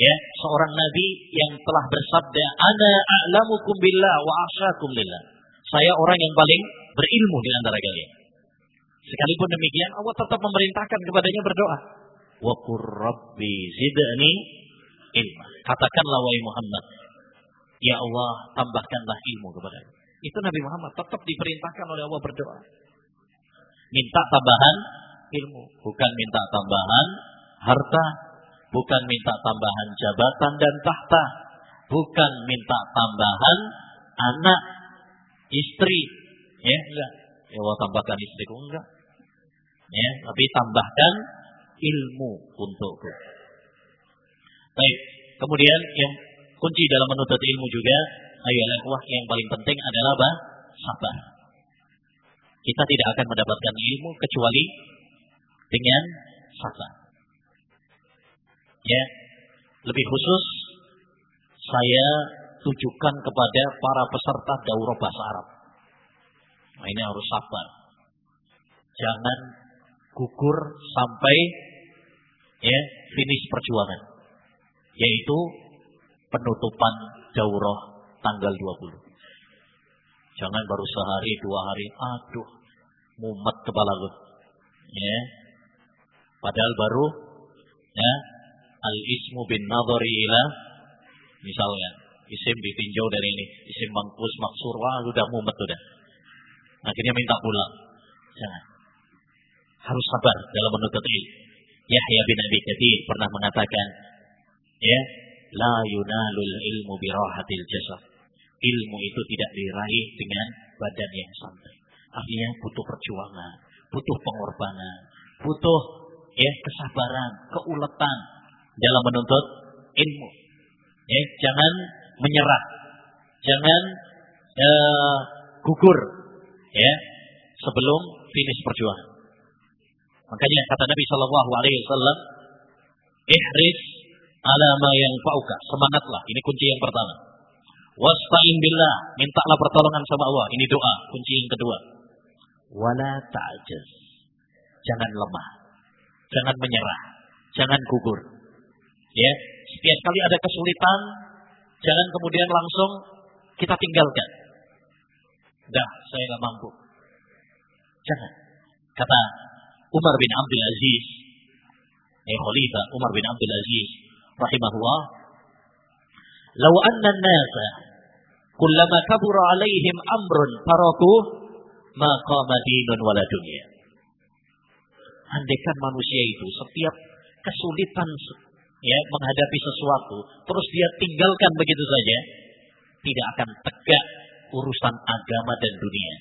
ya seorang nabi yang telah bersabda ana a'lamukum billah wa asyakum lillah saya orang yang paling berilmu di antara kalian Sekalipun demikian Allah tetap memerintahkan kepadanya berdoa. Wa qur rabbi zidni ilma. Katakanlah wahai Muhammad, ya Allah tambahkanlah ilmu kepadaku. Itu Nabi Muhammad tetap diperintahkan oleh Allah berdoa. Minta tambahan ilmu, bukan minta tambahan harta, bukan minta tambahan jabatan dan tahta, bukan minta tambahan anak, istri, ya enggak. Ya Allah tambahkan istriku enggak. Ya, tapi tambahkan ilmu untukku. Baik, kemudian yang kunci dalam menuntut ilmu juga ayo wah yang paling penting adalah apa? Sabar. Kita tidak akan mendapatkan ilmu kecuali dengan sabar. Ya, lebih khusus saya tujukan kepada para peserta daurah bahasa Arab. Nah, ini harus sabar. Jangan gugur sampai ya finish perjuangan. Yaitu penutupan daurah tanggal 20. Jangan baru sehari dua hari, aduh, mumet kepala lu. Ya. Padahal baru ya al ismu bin nadhari ila misalnya isim ditinjau dari ini, isim mangkus maksur, wah udah mumet udah. Akhirnya minta pulang. Jangan. Harus sabar dalam menuntut ilmu. Yahya bin Abi Katsir pernah mengatakan, ya, la yunalul ilmu birahatil jasad. Ilmu itu tidak diraih dengan badan yang santai. Artinya butuh perjuangan, butuh pengorbanan, butuh ya kesabaran, keuletan dalam menuntut ilmu. Ya, jangan menyerah, jangan uh, gugur, ya sebelum finish perjuangan. Makanya kata Nabi Shallallahu Alaihi Wasallam, ihris ala ma yang fauka. Semangatlah. Ini kunci yang pertama. Wasta'in billah. Mintalah pertolongan sama Allah. Ini doa. Kunci yang kedua. Wala ta'jaz. Jangan lemah. Jangan menyerah. Jangan gugur. Ya, setiap kali ada kesulitan, jangan kemudian langsung kita tinggalkan. Dah, saya nggak mampu. Jangan. Kata Umar bin Abdul Aziz, eh Khalifah Umar bin Abdul Aziz rahimahullah, "Lau anna an-nasa kullama kabura alaihim amrun faraku ma qama dinun wala dunya." Andaikan manusia itu setiap kesulitan ya menghadapi sesuatu terus dia tinggalkan begitu saja, tidak akan tegak urusan agama dan dunia.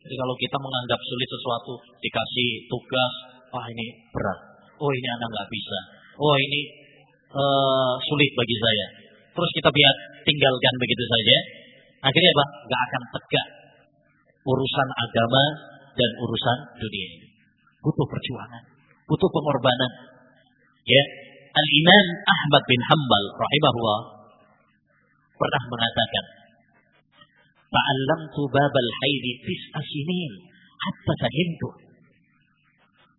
Jadi kalau kita menganggap sulit sesuatu, dikasih tugas, wah ini berat, oh ini anak nggak bisa, oh ini uh, sulit bagi saya. Terus kita biar tinggalkan begitu saja, akhirnya apa? Gak akan tegak urusan agama dan urusan dunia ini. Butuh perjuangan, butuh pengorbanan. Ya, Al Imam Ahmad bin Hambal rahimahullah pernah mengatakan, Fa'allamtu babal haidi tis'a sinin hatta fahimtu.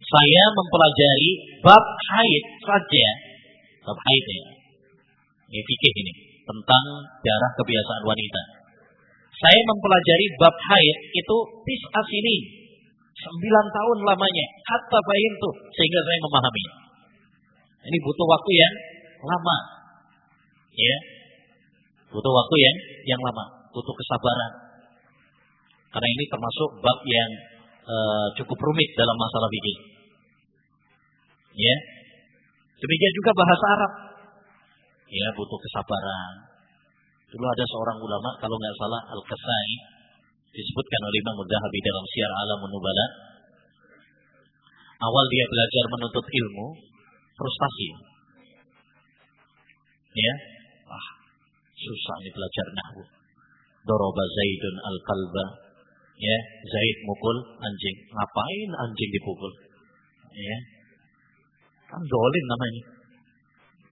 Saya mempelajari bab haid saja. Bab haid ya. Ini fikih ini. Tentang darah kebiasaan wanita. Saya mempelajari bab haid itu tis'a sinin. Sembilan tahun lamanya. Hatta fahimtu. Sehingga saya memahami. Ini butuh waktu yang lama. Ya. Butuh waktu yang yang lama butuh kesabaran. Karena ini termasuk bab yang uh, cukup rumit dalam masalah fikih. Ya. Demikian juga bahasa Arab. Ya, butuh kesabaran. Dulu ada seorang ulama, kalau nggak salah Al-Kasai, disebutkan oleh Imam Mudhahabi dalam Syiar Alam Nubala. Awal dia belajar menuntut ilmu, frustasi. Ya, ah, susah nih belajar nahwu. Doroba Zaidun al-kalba. Ya, Zaid mukul anjing. Ngapain anjing dipukul? Ya. Kan dolim namanya.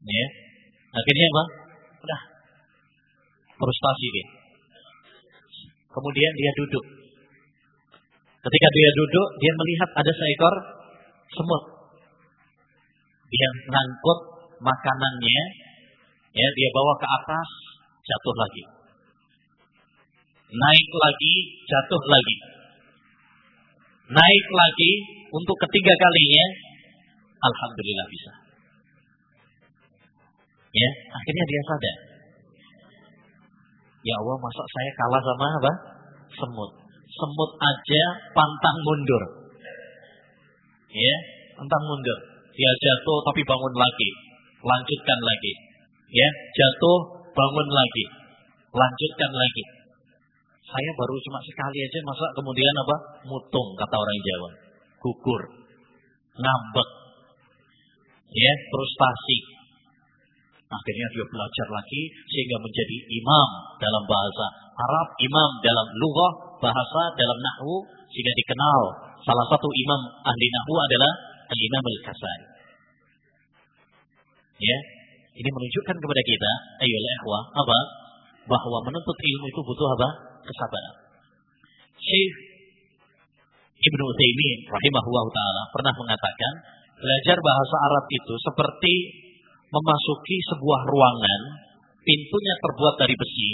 Ya. Akhirnya apa? Udah. Frustasi dia. Kemudian dia duduk. Ketika dia duduk, dia melihat ada seekor semut. Dia ngangkut makanannya, ya dia bawa ke atas, jatuh lagi naik lagi, jatuh lagi. Naik lagi untuk ketiga kalinya, alhamdulillah bisa. Ya, akhirnya dia sadar. Ya Allah, masa saya kalah sama apa? Semut. Semut aja pantang mundur. Ya, pantang mundur. Dia jatuh tapi bangun lagi. Lanjutkan lagi. Ya, jatuh, bangun lagi. Lanjutkan lagi. Saya baru cuma sekali aja masa kemudian apa? Mutung kata orang Jawa. Gugur. Ngambek. Ya, frustasi. Akhirnya dia belajar lagi sehingga menjadi imam dalam bahasa Arab, imam dalam lughah, bahasa dalam nahwu sehingga dikenal salah satu imam ahli nahwu adalah Al-Imam Al-Kasai. Ya, ini menunjukkan kepada kita, ayo ikhwah, apa? Bahwa menuntut ilmu itu butuh apa? kesabaran. Syekh Ibnu Utsaimin rahimahullah taala pernah mengatakan belajar bahasa Arab itu seperti memasuki sebuah ruangan, pintunya terbuat dari besi,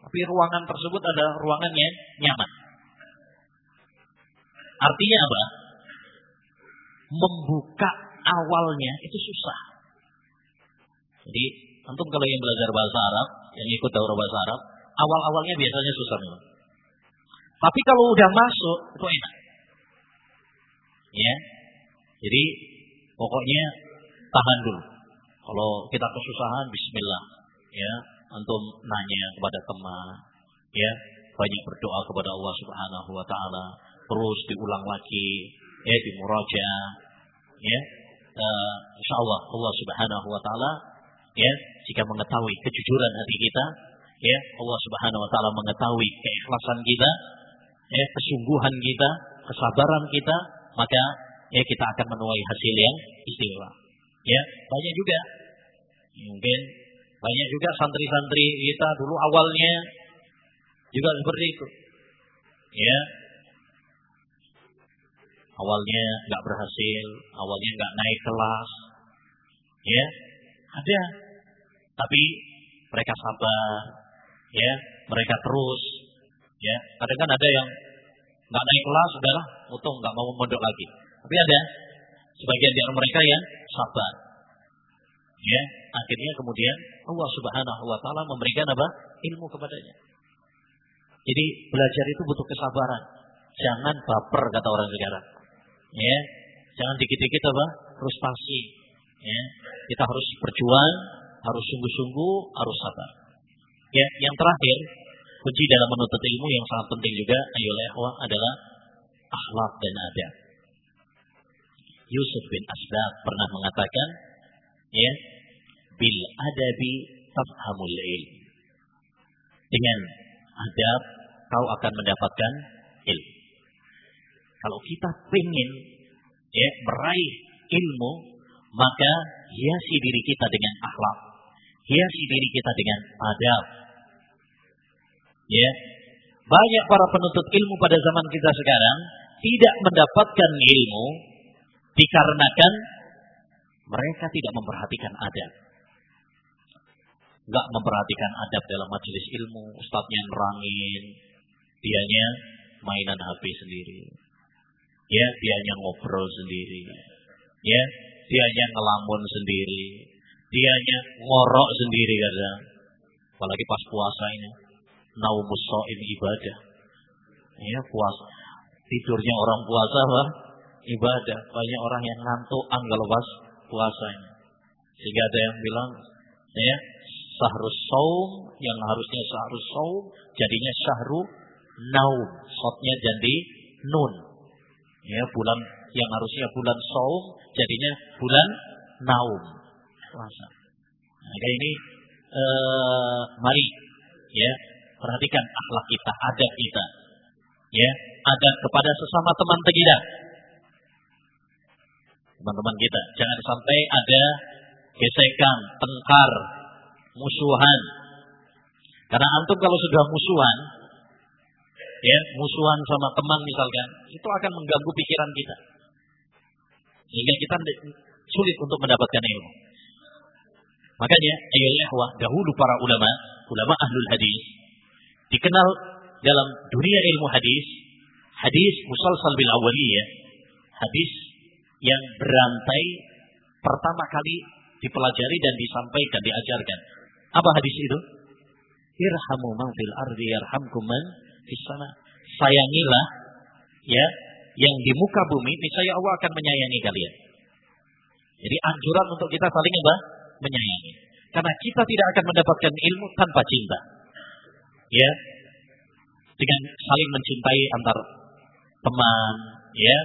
tapi ruangan tersebut adalah ruangan yang nyaman. Artinya apa? Membuka awalnya itu susah. Jadi, antum kalau yang belajar bahasa Arab, yang ikut daurah bahasa Arab, awal-awalnya biasanya susah memang. Tapi kalau udah masuk itu enak. Ya. Jadi Pokoknya tahan dulu. Kalau kita kesusahan, Bismillah. Ya, antum nanya kepada teman, ya, banyak berdoa kepada Allah Subhanahu Wa Taala, terus diulang lagi, ya, di muraja, ya, uh, Insya Allah Allah Subhanahu Wa Taala, ya, jika mengetahui kejujuran hati kita, ya, Allah Subhanahu Wa Taala mengetahui keikhlasan kita, ya, kesungguhan kita, kesabaran kita, maka ya kita akan menuai hasil yang istimewa. Ya, banyak juga mungkin banyak juga santri-santri kita dulu awalnya juga seperti itu. Ya. Awalnya nggak berhasil, awalnya nggak naik kelas. Ya, ada. Tapi mereka sabar, ya, mereka terus, ya. Kadang kan ada yang nggak naik kelas, sudahlah, untung nggak mau mondok lagi. Tapi ada sebagian dari mereka yang sabar. Ya, akhirnya kemudian Allah Subhanahu wa taala memberikan apa? ilmu kepadanya. Jadi belajar itu butuh kesabaran. Jangan baper kata orang sekarang. Ya, jangan dikit-dikit apa? frustasi. Ya, kita harus berjuang, harus sungguh-sungguh, harus sabar. Ya, yang terakhir, kunci dalam menuntut ilmu yang sangat penting juga ayo adalah akhlak dan adab. Yusuf bin Asbab pernah mengatakan, ya, bil adabi tafhamul ilm. Dengan adab kau akan mendapatkan ilmu. Kalau kita ingin ya meraih ilmu, maka hiasi diri kita dengan akhlak, hiasi diri kita dengan adab. Ya, banyak para penuntut ilmu pada zaman kita sekarang tidak mendapatkan ilmu dikarenakan mereka tidak memperhatikan adab. Gak memperhatikan adab dalam majelis ilmu, ustadznya nerangin, dianya mainan HP sendiri. Ya, dianya ngobrol sendiri. Ya, dianya ngelamun sendiri. Dianya ngorok sendiri kadang. Apalagi pas puasa ini. Naumus ini ibadah. Ya, puasa. Tidurnya orang puasa, Pak ibadah. Banyak orang yang ngantukan kalau pas puasanya. Sehingga ada yang bilang, ya, sahrus saum yang harusnya sahrus saum jadinya syahru naum. Sotnya jadi nun. Ya, bulan yang harusnya bulan saum jadinya bulan naum. Puasa. Nah, ini eh, mari ya perhatikan akhlak kita, adab kita. Ya, adab kepada sesama teman kita teman-teman kita. Jangan sampai ada gesekan, tengkar, musuhan. Karena antum kalau sudah musuhan, ya musuhan sama teman misalkan, itu akan mengganggu pikiran kita. Sehingga kita sulit untuk mendapatkan ilmu. Makanya, ayolah dahulu para ulama, ulama ahlul hadis, dikenal dalam dunia ilmu hadis, hadis musalsal bil awaliyah, hadis yang berantai pertama kali dipelajari dan disampaikan, diajarkan. Apa hadis itu? Irhamu man fil ardi yarhamkum man fis sana. Sayangilah ya yang di muka bumi, niscaya Allah akan menyayangi kalian. Jadi anjuran untuk kita saling apa? Menyayangi. Karena kita tidak akan mendapatkan ilmu tanpa cinta. Ya. Dengan saling mencintai antar teman, ya,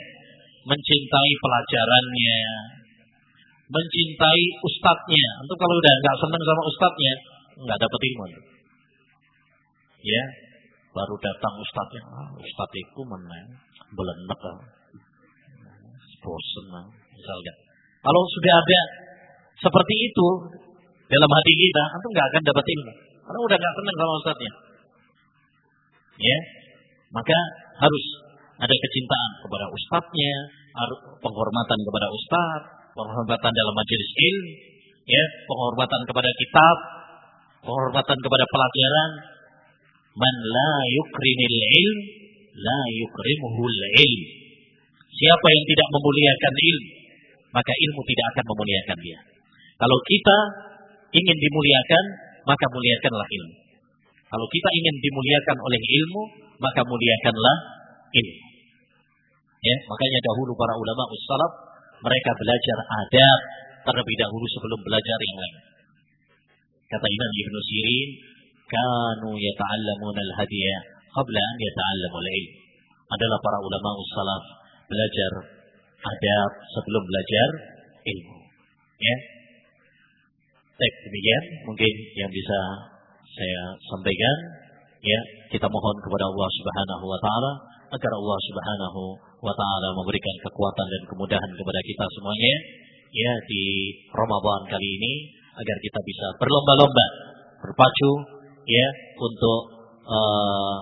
mencintai pelajarannya, mencintai ustadznya. Untuk kalau udah nggak senang sama ustadznya, nggak dapat ilmu. Ya, baru datang ustadznya, ah, ustadz itu menang, belenek, ah. bosen, ah. misalnya. Kalau sudah ada seperti itu dalam hati kita, itu nggak akan dapat ilmu. Karena udah nggak senang sama ustadznya. Ya, maka harus ada kecintaan kepada ustadznya, penghormatan kepada ustadz, penghormatan dalam majelis ilmu, ya, penghormatan kepada kitab, penghormatan kepada pelajaran. Man la yukrimil ilm, la yukrimuhul ilm. Siapa yang tidak memuliakan ilmu, maka ilmu tidak akan memuliakan dia. Kalau kita ingin dimuliakan, maka muliakanlah ilmu. Kalau kita ingin dimuliakan oleh ilmu, maka muliakanlah ilmu. Ya, makanya dahulu para ulama ussalaf Mereka belajar adab terlebih dahulu sebelum belajar yang lain. Kata Imam Ibn Sirin, kanu yata'allamuna al-hadiya qabla an yata'allamu al-ilm. Adalah para ulama salaf belajar adab sebelum belajar ilmu. Ya. Baik, demikian mungkin yang bisa saya sampaikan. Ya, kita mohon kepada Allah Subhanahu wa taala agar Allah Subhanahu wa taala memberikan kekuatan dan kemudahan kepada kita semuanya ya di Ramadan kali ini agar kita bisa berlomba-lomba berpacu ya untuk uh,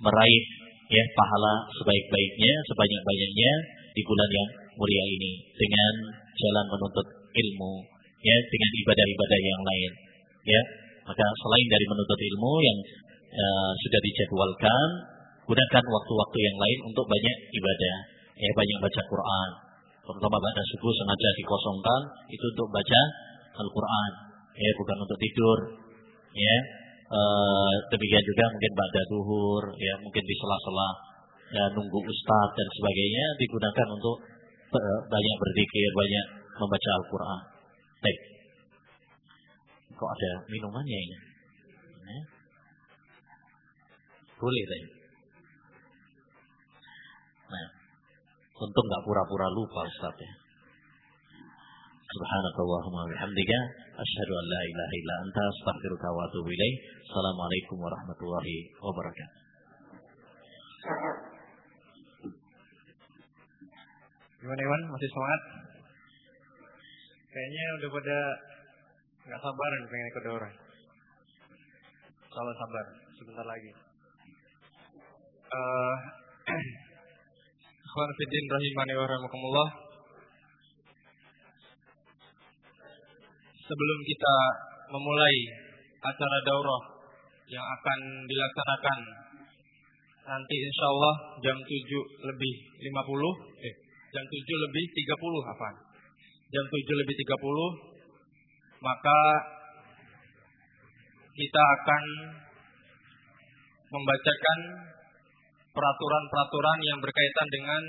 meraih ya pahala sebaik-baiknya sebanyak-banyaknya di bulan yang mulia ini dengan jalan menuntut ilmu ya dengan ibadah-ibadah yang lain ya. Maka selain dari menuntut ilmu yang uh, sudah dijadwalkan gunakan waktu-waktu yang lain untuk banyak ibadah. Ya banyak baca Quran. Terutama pada subuh sengaja dikosongkan itu untuk baca Al-Quran. Ya bukan untuk tidur. Ya e, demikian juga mungkin pada duhur ya mungkin di sela-sela ya, nunggu ustadz dan sebagainya digunakan untuk banyak berzikir banyak membaca Al-Quran. Baik. Kok ada minumannya ini? Ya. boleh tadi nah untung nggak pura-pura lupa Ustaz ya Subhanakallahumma bihamdika asyhadu an la ilaha illa anta astaghfiruka wa atubu ilaik. Assalamualaikum warahmatullahi wabarakatuh. Gimana Iwan? Masih semangat? Kayaknya udah pada nggak sabaran pengen ikut orang. Kalau sabar, sebentar lagi. Uh, [CLEARS THROAT] Fidin rahimani wa rahmakumullah. sebelum kita memulai acara daurah yang akan dilaksanakan nanti insya Allah jam 7 lebih 50 eh jam 7 lebih 30 apa jam 7 lebih 30 maka kita akan membacakan peraturan-peraturan yang berkaitan dengan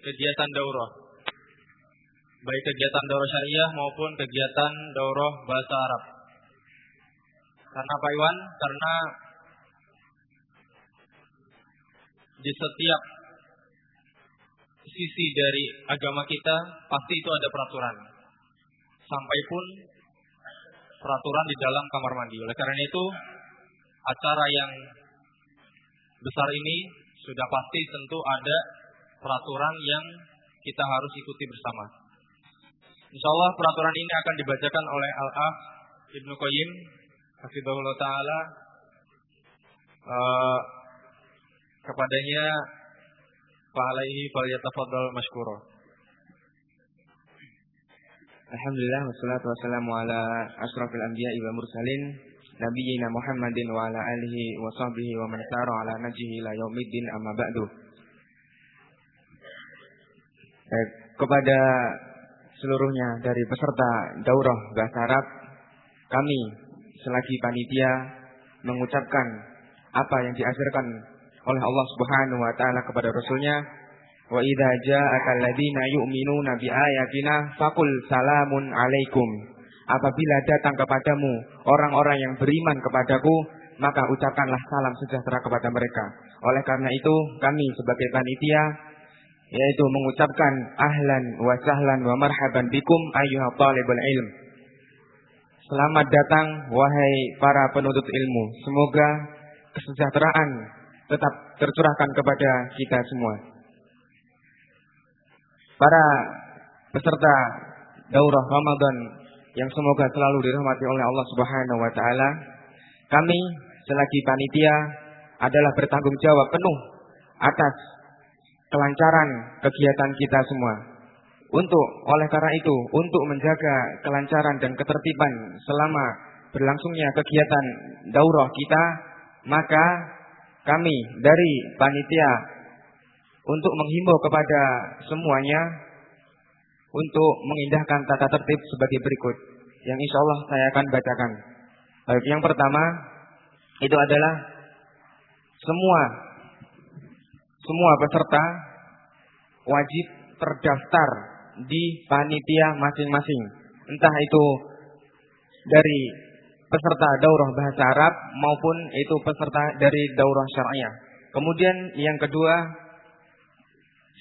kegiatan daurah baik kegiatan daurah syariah maupun kegiatan daurah bahasa Arab. Karena Pak Iwan, karena di setiap sisi dari agama kita pasti itu ada peraturan. Sampai pun peraturan di dalam kamar mandi. Oleh karena itu, acara yang besar ini sudah pasti tentu ada peraturan yang kita harus ikuti bersama. Insya Allah peraturan ini akan dibacakan oleh Al-Ah Ibnu Qayyim Hafizahullah Ta'ala uh, kepadanya pahala ini falyatafadhal masykura. Alhamdulillah wassalatu wassalamu ala asrafil anbiya wa mursalin wa ala alihi wa sahbihi wa man sara ala najhihi ila yaumiddin amma ba'du. Baik, kepada seluruhnya dari peserta daurah bahasa Arab, kami selagi panitia mengucapkan apa yang diajarkan oleh Allah Subhanahu wa taala kepada rasulnya wa idza ja'aka alladziina yu'minuna bi ayatina faqul salamun alaikum apabila datang kepadamu orang-orang yang beriman kepadaku maka ucapkanlah salam sejahtera kepada mereka oleh karena itu kami sebagai panitia yaitu mengucapkan ahlan wa sahlan wa marhaban bikum ayyuha talibul ilm. Selamat datang wahai para penuntut ilmu. Semoga kesejahteraan tetap tercurahkan kepada kita semua. Para peserta daurah Ramadan yang semoga selalu dirahmati oleh Allah Subhanahu wa taala. Kami selagi panitia adalah bertanggung jawab penuh atas kelancaran kegiatan kita semua. Untuk oleh karena itu, untuk menjaga kelancaran dan ketertiban selama berlangsungnya kegiatan daurah kita, maka kami dari panitia untuk menghimbau kepada semuanya untuk mengindahkan tata tertib sebagai berikut yang insya Allah saya akan bacakan. Baik, yang pertama itu adalah semua semua peserta wajib terdaftar di panitia masing-masing. Entah itu dari peserta daurah bahasa Arab maupun itu peserta dari daurah syariah. Kemudian yang kedua,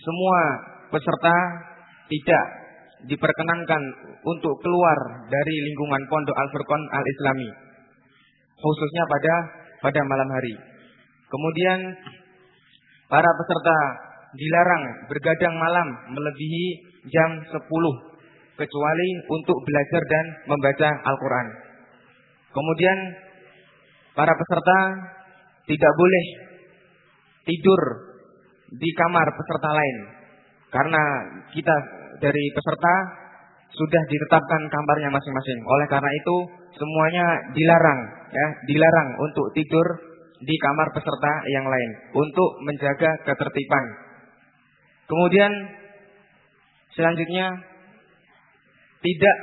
semua peserta tidak diperkenankan untuk keluar dari lingkungan Pondok Al-Furqan Al-Islami khususnya pada pada malam hari. Kemudian para peserta dilarang bergadang malam melebihi jam 10 kecuali untuk belajar dan membaca Al-Qur'an. Kemudian para peserta tidak boleh tidur di kamar peserta lain karena kita dari peserta sudah ditetapkan kamarnya masing-masing. Oleh karena itu semuanya dilarang ya, dilarang untuk tidur di kamar peserta yang lain untuk menjaga ketertiban. Kemudian selanjutnya tidak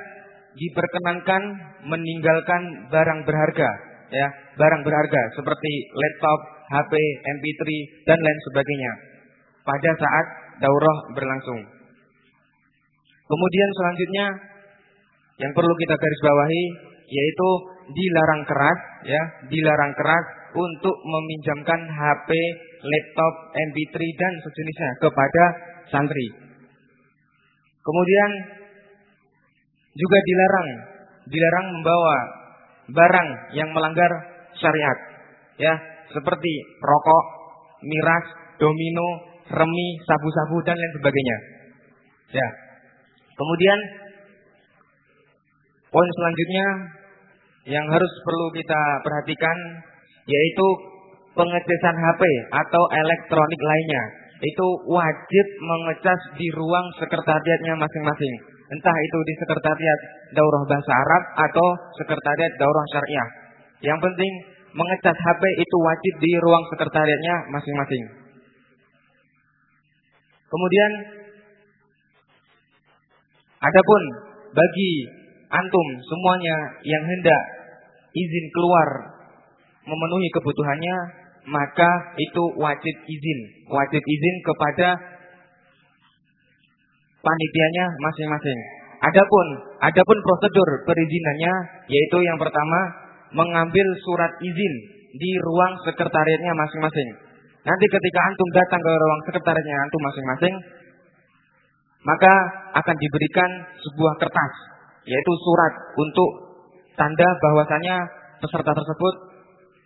diperkenankan meninggalkan barang berharga ya, barang berharga seperti laptop, HP, MP3 dan lain sebagainya pada saat daurah berlangsung. Kemudian selanjutnya yang perlu kita garis bawahi yaitu dilarang keras ya, dilarang keras untuk meminjamkan HP, laptop, MP3 dan sejenisnya kepada santri. Kemudian juga dilarang dilarang membawa barang yang melanggar syariat ya, seperti rokok, miras, domino, remi, sabu-sabu dan lain sebagainya. Ya. Kemudian poin selanjutnya yang harus perlu kita perhatikan yaitu pengecesan HP atau elektronik lainnya. Itu wajib mengecas di ruang sekretariatnya masing-masing. Entah itu di sekretariat daurah bahasa Arab atau sekretariat daurah syariah. Yang penting mengecas HP itu wajib di ruang sekretariatnya masing-masing. Kemudian adapun bagi antum semuanya yang hendak izin keluar memenuhi kebutuhannya, maka itu wajib izin, wajib izin kepada panitianya masing-masing. Adapun adapun prosedur perizinannya yaitu yang pertama mengambil surat izin di ruang sekretariatnya masing-masing. Nanti ketika antum datang ke ruang sekretariatnya antum masing-masing, maka akan diberikan sebuah kertas yaitu surat untuk tanda bahwasanya peserta tersebut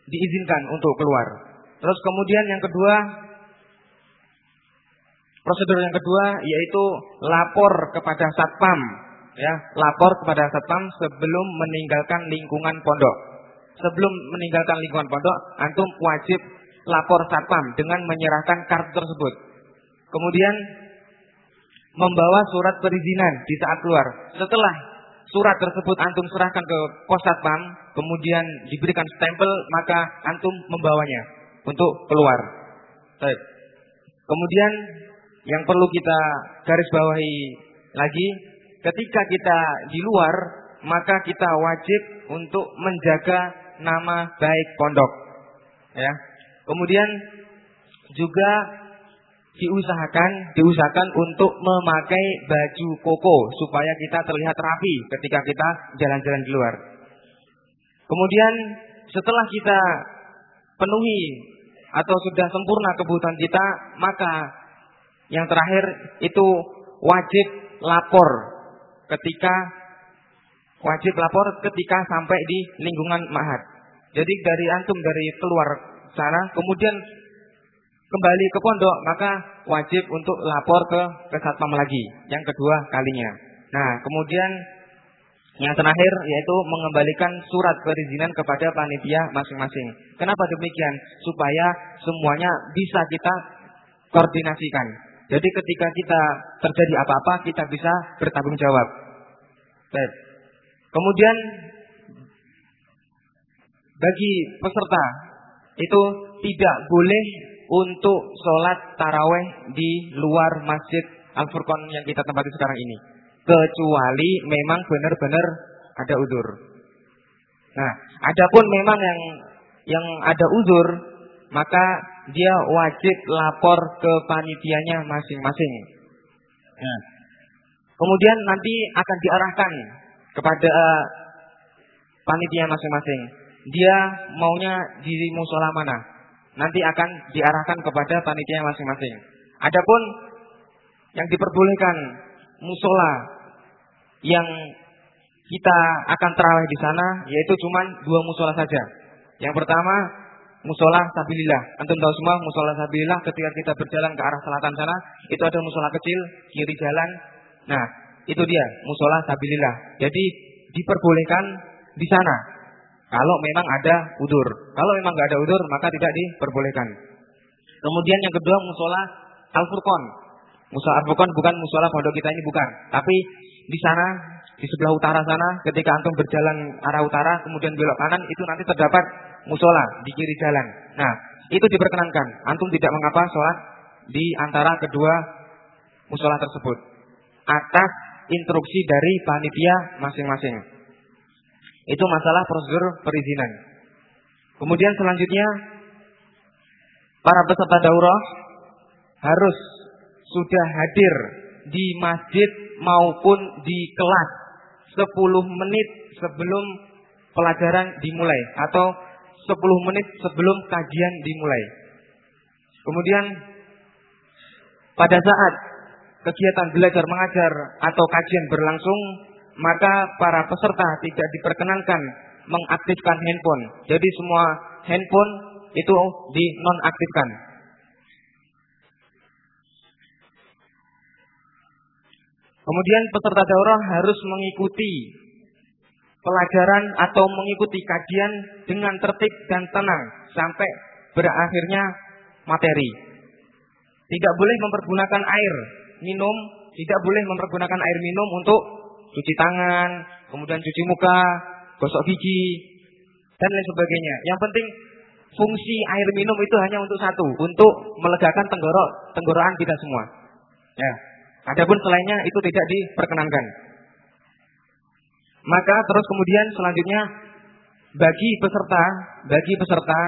diizinkan untuk keluar. Terus kemudian yang kedua prosedur yang kedua yaitu lapor kepada satpam ya, lapor kepada satpam sebelum meninggalkan lingkungan pondok. Sebelum meninggalkan lingkungan pondok, antum wajib lapor satpam dengan menyerahkan kartu tersebut. Kemudian membawa surat perizinan di saat keluar. Setelah surat tersebut antum serahkan ke pos satpam, kemudian diberikan stempel, maka antum membawanya untuk keluar. Baik. Kemudian yang perlu kita garis bawahi lagi, ketika kita di luar, maka kita wajib untuk menjaga nama baik pondok. Ya. Kemudian juga diusahakan diusahakan untuk memakai baju koko supaya kita terlihat rapi ketika kita jalan-jalan di luar. Kemudian setelah kita penuhi atau sudah sempurna kebutuhan kita, maka yang terakhir itu wajib lapor ketika wajib lapor ketika sampai di lingkungan mahat. Jadi dari antum dari keluar sana, kemudian kembali ke pondok, maka wajib untuk lapor ke ke satpam lagi yang kedua kalinya. Nah, kemudian yang terakhir yaitu mengembalikan surat perizinan kepada panitia masing-masing. Kenapa demikian? Supaya semuanya bisa kita koordinasikan. Jadi ketika kita terjadi apa-apa kita bisa bertanggung jawab. Baik. Kemudian bagi peserta itu tidak boleh untuk sholat taraweh di luar masjid Al-Furqan yang kita tempati sekarang ini. Kecuali memang benar-benar ada uzur. Nah, adapun memang yang yang ada uzur, maka dia wajib lapor ke panitianya masing-masing. Nah, Kemudian nanti akan diarahkan kepada panitia masing-masing. Dia maunya di musola mana? Nanti akan diarahkan kepada panitia masing-masing. Adapun yang diperbolehkan musola yang kita akan terawih di sana yaitu cuma dua musola saja. Yang pertama musola sabilillah. Antum tahu semua musola sabilillah ketika kita berjalan ke arah selatan sana itu ada musola kecil kiri jalan. Nah itu dia musola sabilillah. Jadi diperbolehkan di sana kalau memang ada udur. Kalau memang nggak ada udur maka tidak diperbolehkan. Kemudian yang kedua musola al furqon. Musola al furqon bukan musola pondok kita ini bukan, tapi di sana di sebelah utara sana ketika antum berjalan arah utara kemudian belok kanan itu nanti terdapat musola di kiri jalan. Nah, itu diperkenankan. Antum tidak mengapa sholat di antara kedua musola tersebut. Atas instruksi dari panitia masing-masing. Itu masalah prosedur perizinan. Kemudian selanjutnya para peserta daurah harus sudah hadir di masjid maupun di kelas 10 menit sebelum pelajaran dimulai atau 10 menit sebelum kajian dimulai. Kemudian pada saat kegiatan belajar mengajar atau kajian berlangsung, maka para peserta tidak diperkenankan mengaktifkan handphone. Jadi semua handphone itu dinonaktifkan. Kemudian peserta daurah harus mengikuti pelajaran atau mengikuti kajian dengan tertib dan tenang sampai berakhirnya materi. Tidak boleh mempergunakan air minum, tidak boleh mempergunakan air minum untuk cuci tangan, kemudian cuci muka, gosok gigi, dan lain sebagainya. Yang penting fungsi air minum itu hanya untuk satu, untuk melegakan tenggorok, tenggorokan kita semua. Ya. Adapun selainnya itu tidak diperkenankan. Maka terus kemudian selanjutnya bagi peserta, bagi peserta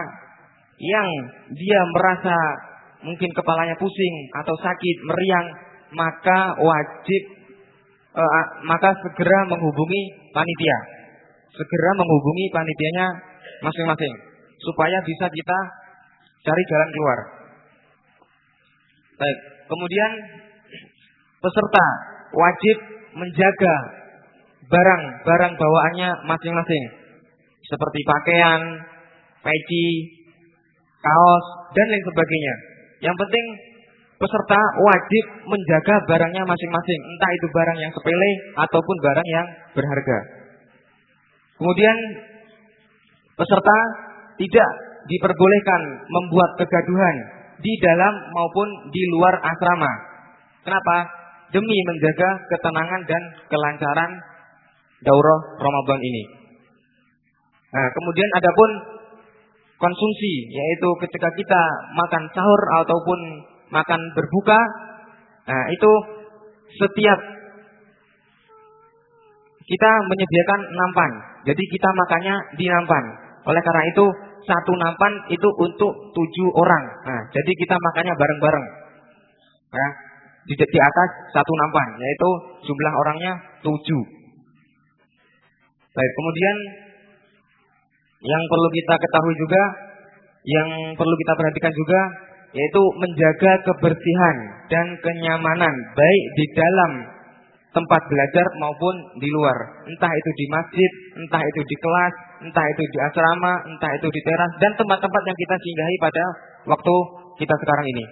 yang dia merasa mungkin kepalanya pusing atau sakit, meriang, maka wajib uh, maka segera menghubungi panitia. Segera menghubungi panitianya masing-masing supaya bisa kita cari jalan keluar. Baik, kemudian peserta wajib menjaga barang-barang bawaannya masing-masing. Seperti pakaian, peci, kaos, dan lain sebagainya. Yang penting peserta wajib menjaga barangnya masing-masing. Entah itu barang yang sepele ataupun barang yang berharga. Kemudian peserta tidak diperbolehkan membuat kegaduhan di dalam maupun di luar asrama. Kenapa? Demi menjaga ketenangan dan kelancaran daurah Ramadan ini. Nah, kemudian adapun konsumsi yaitu ketika kita makan sahur ataupun makan berbuka, nah itu setiap kita menyediakan nampan. Jadi kita makannya di nampan. Oleh karena itu satu nampan itu untuk tujuh orang. Nah, jadi kita makannya bareng-bareng. Nah, di, di atas satu nampan, yaitu jumlah orangnya tujuh. Baik, kemudian yang perlu kita ketahui juga, yang perlu kita perhatikan juga, yaitu menjaga kebersihan dan kenyamanan baik di dalam tempat belajar maupun di luar. Entah itu di masjid, entah itu di kelas, entah itu di asrama, entah itu di teras dan tempat-tempat yang kita singgahi pada waktu kita sekarang ini.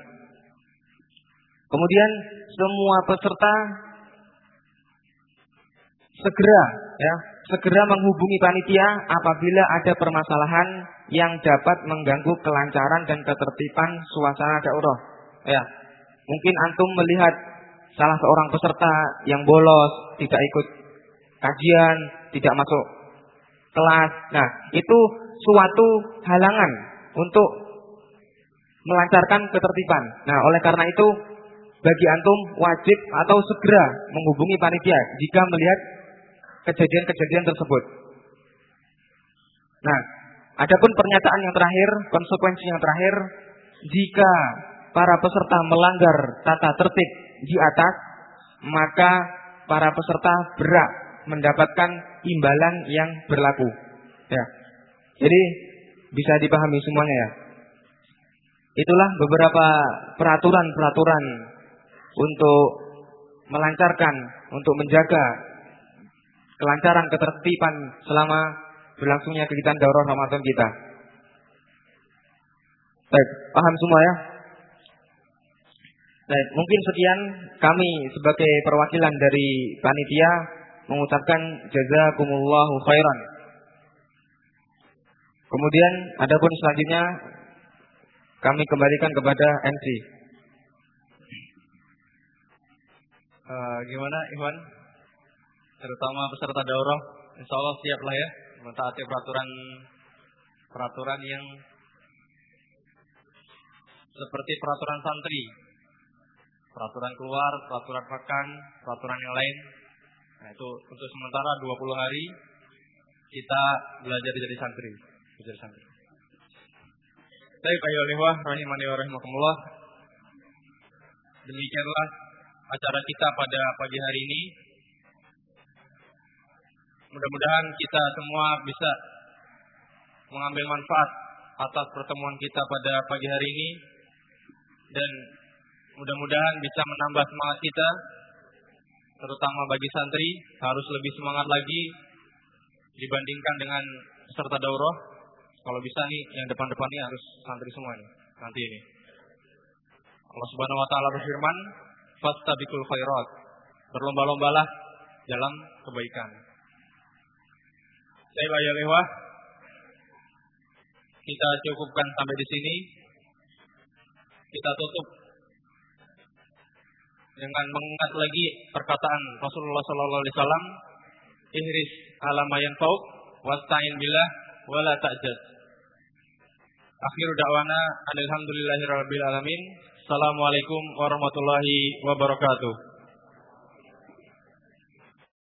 Kemudian semua peserta segera ya segera menghubungi panitia apabila ada permasalahan yang dapat mengganggu kelancaran dan ketertiban suasana daurah. Ya. Mungkin antum melihat salah seorang peserta yang bolos, tidak ikut kajian, tidak masuk kelas. Nah, itu suatu halangan untuk melancarkan ketertiban. Nah, oleh karena itu bagi antum wajib atau segera menghubungi panitia jika melihat kejadian-kejadian tersebut. Nah, adapun pernyataan yang terakhir, konsekuensi yang terakhir, jika para peserta melanggar tata tertib di atas, maka para peserta berhak mendapatkan imbalan yang berlaku. Ya. Jadi bisa dipahami semuanya ya. Itulah beberapa peraturan-peraturan untuk melancarkan, untuk menjaga kelancaran ketertiban selama berlangsungnya kegiatan daurah Ramadan kita. Baik, paham semua ya? Baik, mungkin sekian kami sebagai perwakilan dari panitia mengucapkan jazakumullahu khairan. Kemudian adapun selanjutnya kami kembalikan kepada MC. Uh, eh, gimana Iwan? Terutama peserta daurah, insya Allah siap lah ya mentaati peraturan peraturan yang seperti peraturan santri, peraturan keluar, peraturan makan, peraturan yang lain. Nah, itu untuk sementara 20 hari kita belajar jadi santri, belajar santri. Saya kayu lewah rahimani wa rahimakumullah. Demikianlah acara kita pada pagi hari ini. Mudah-mudahan kita semua bisa mengambil manfaat atas pertemuan kita pada pagi hari ini. Dan mudah-mudahan bisa menambah semangat kita terutama bagi santri harus lebih semangat lagi dibandingkan dengan peserta daurah. Kalau bisa nih yang depan-depan ini harus santri semua nih nanti ini. Allah Subhanahu wa taala berfirman fastabiqul khairat. Berlomba-lombalah dalam kebaikan saya Laya Lewah kita cukupkan sampai di sini kita tutup dengan mengingat lagi perkataan Rasulullah Sallallahu Alaihi Wasallam, ihris alama yang fauk, wastain billah, wala ta'jad. Akhir da'wana alhamdulillahirabbil alamin. Assalamualaikum warahmatullahi wabarakatuh.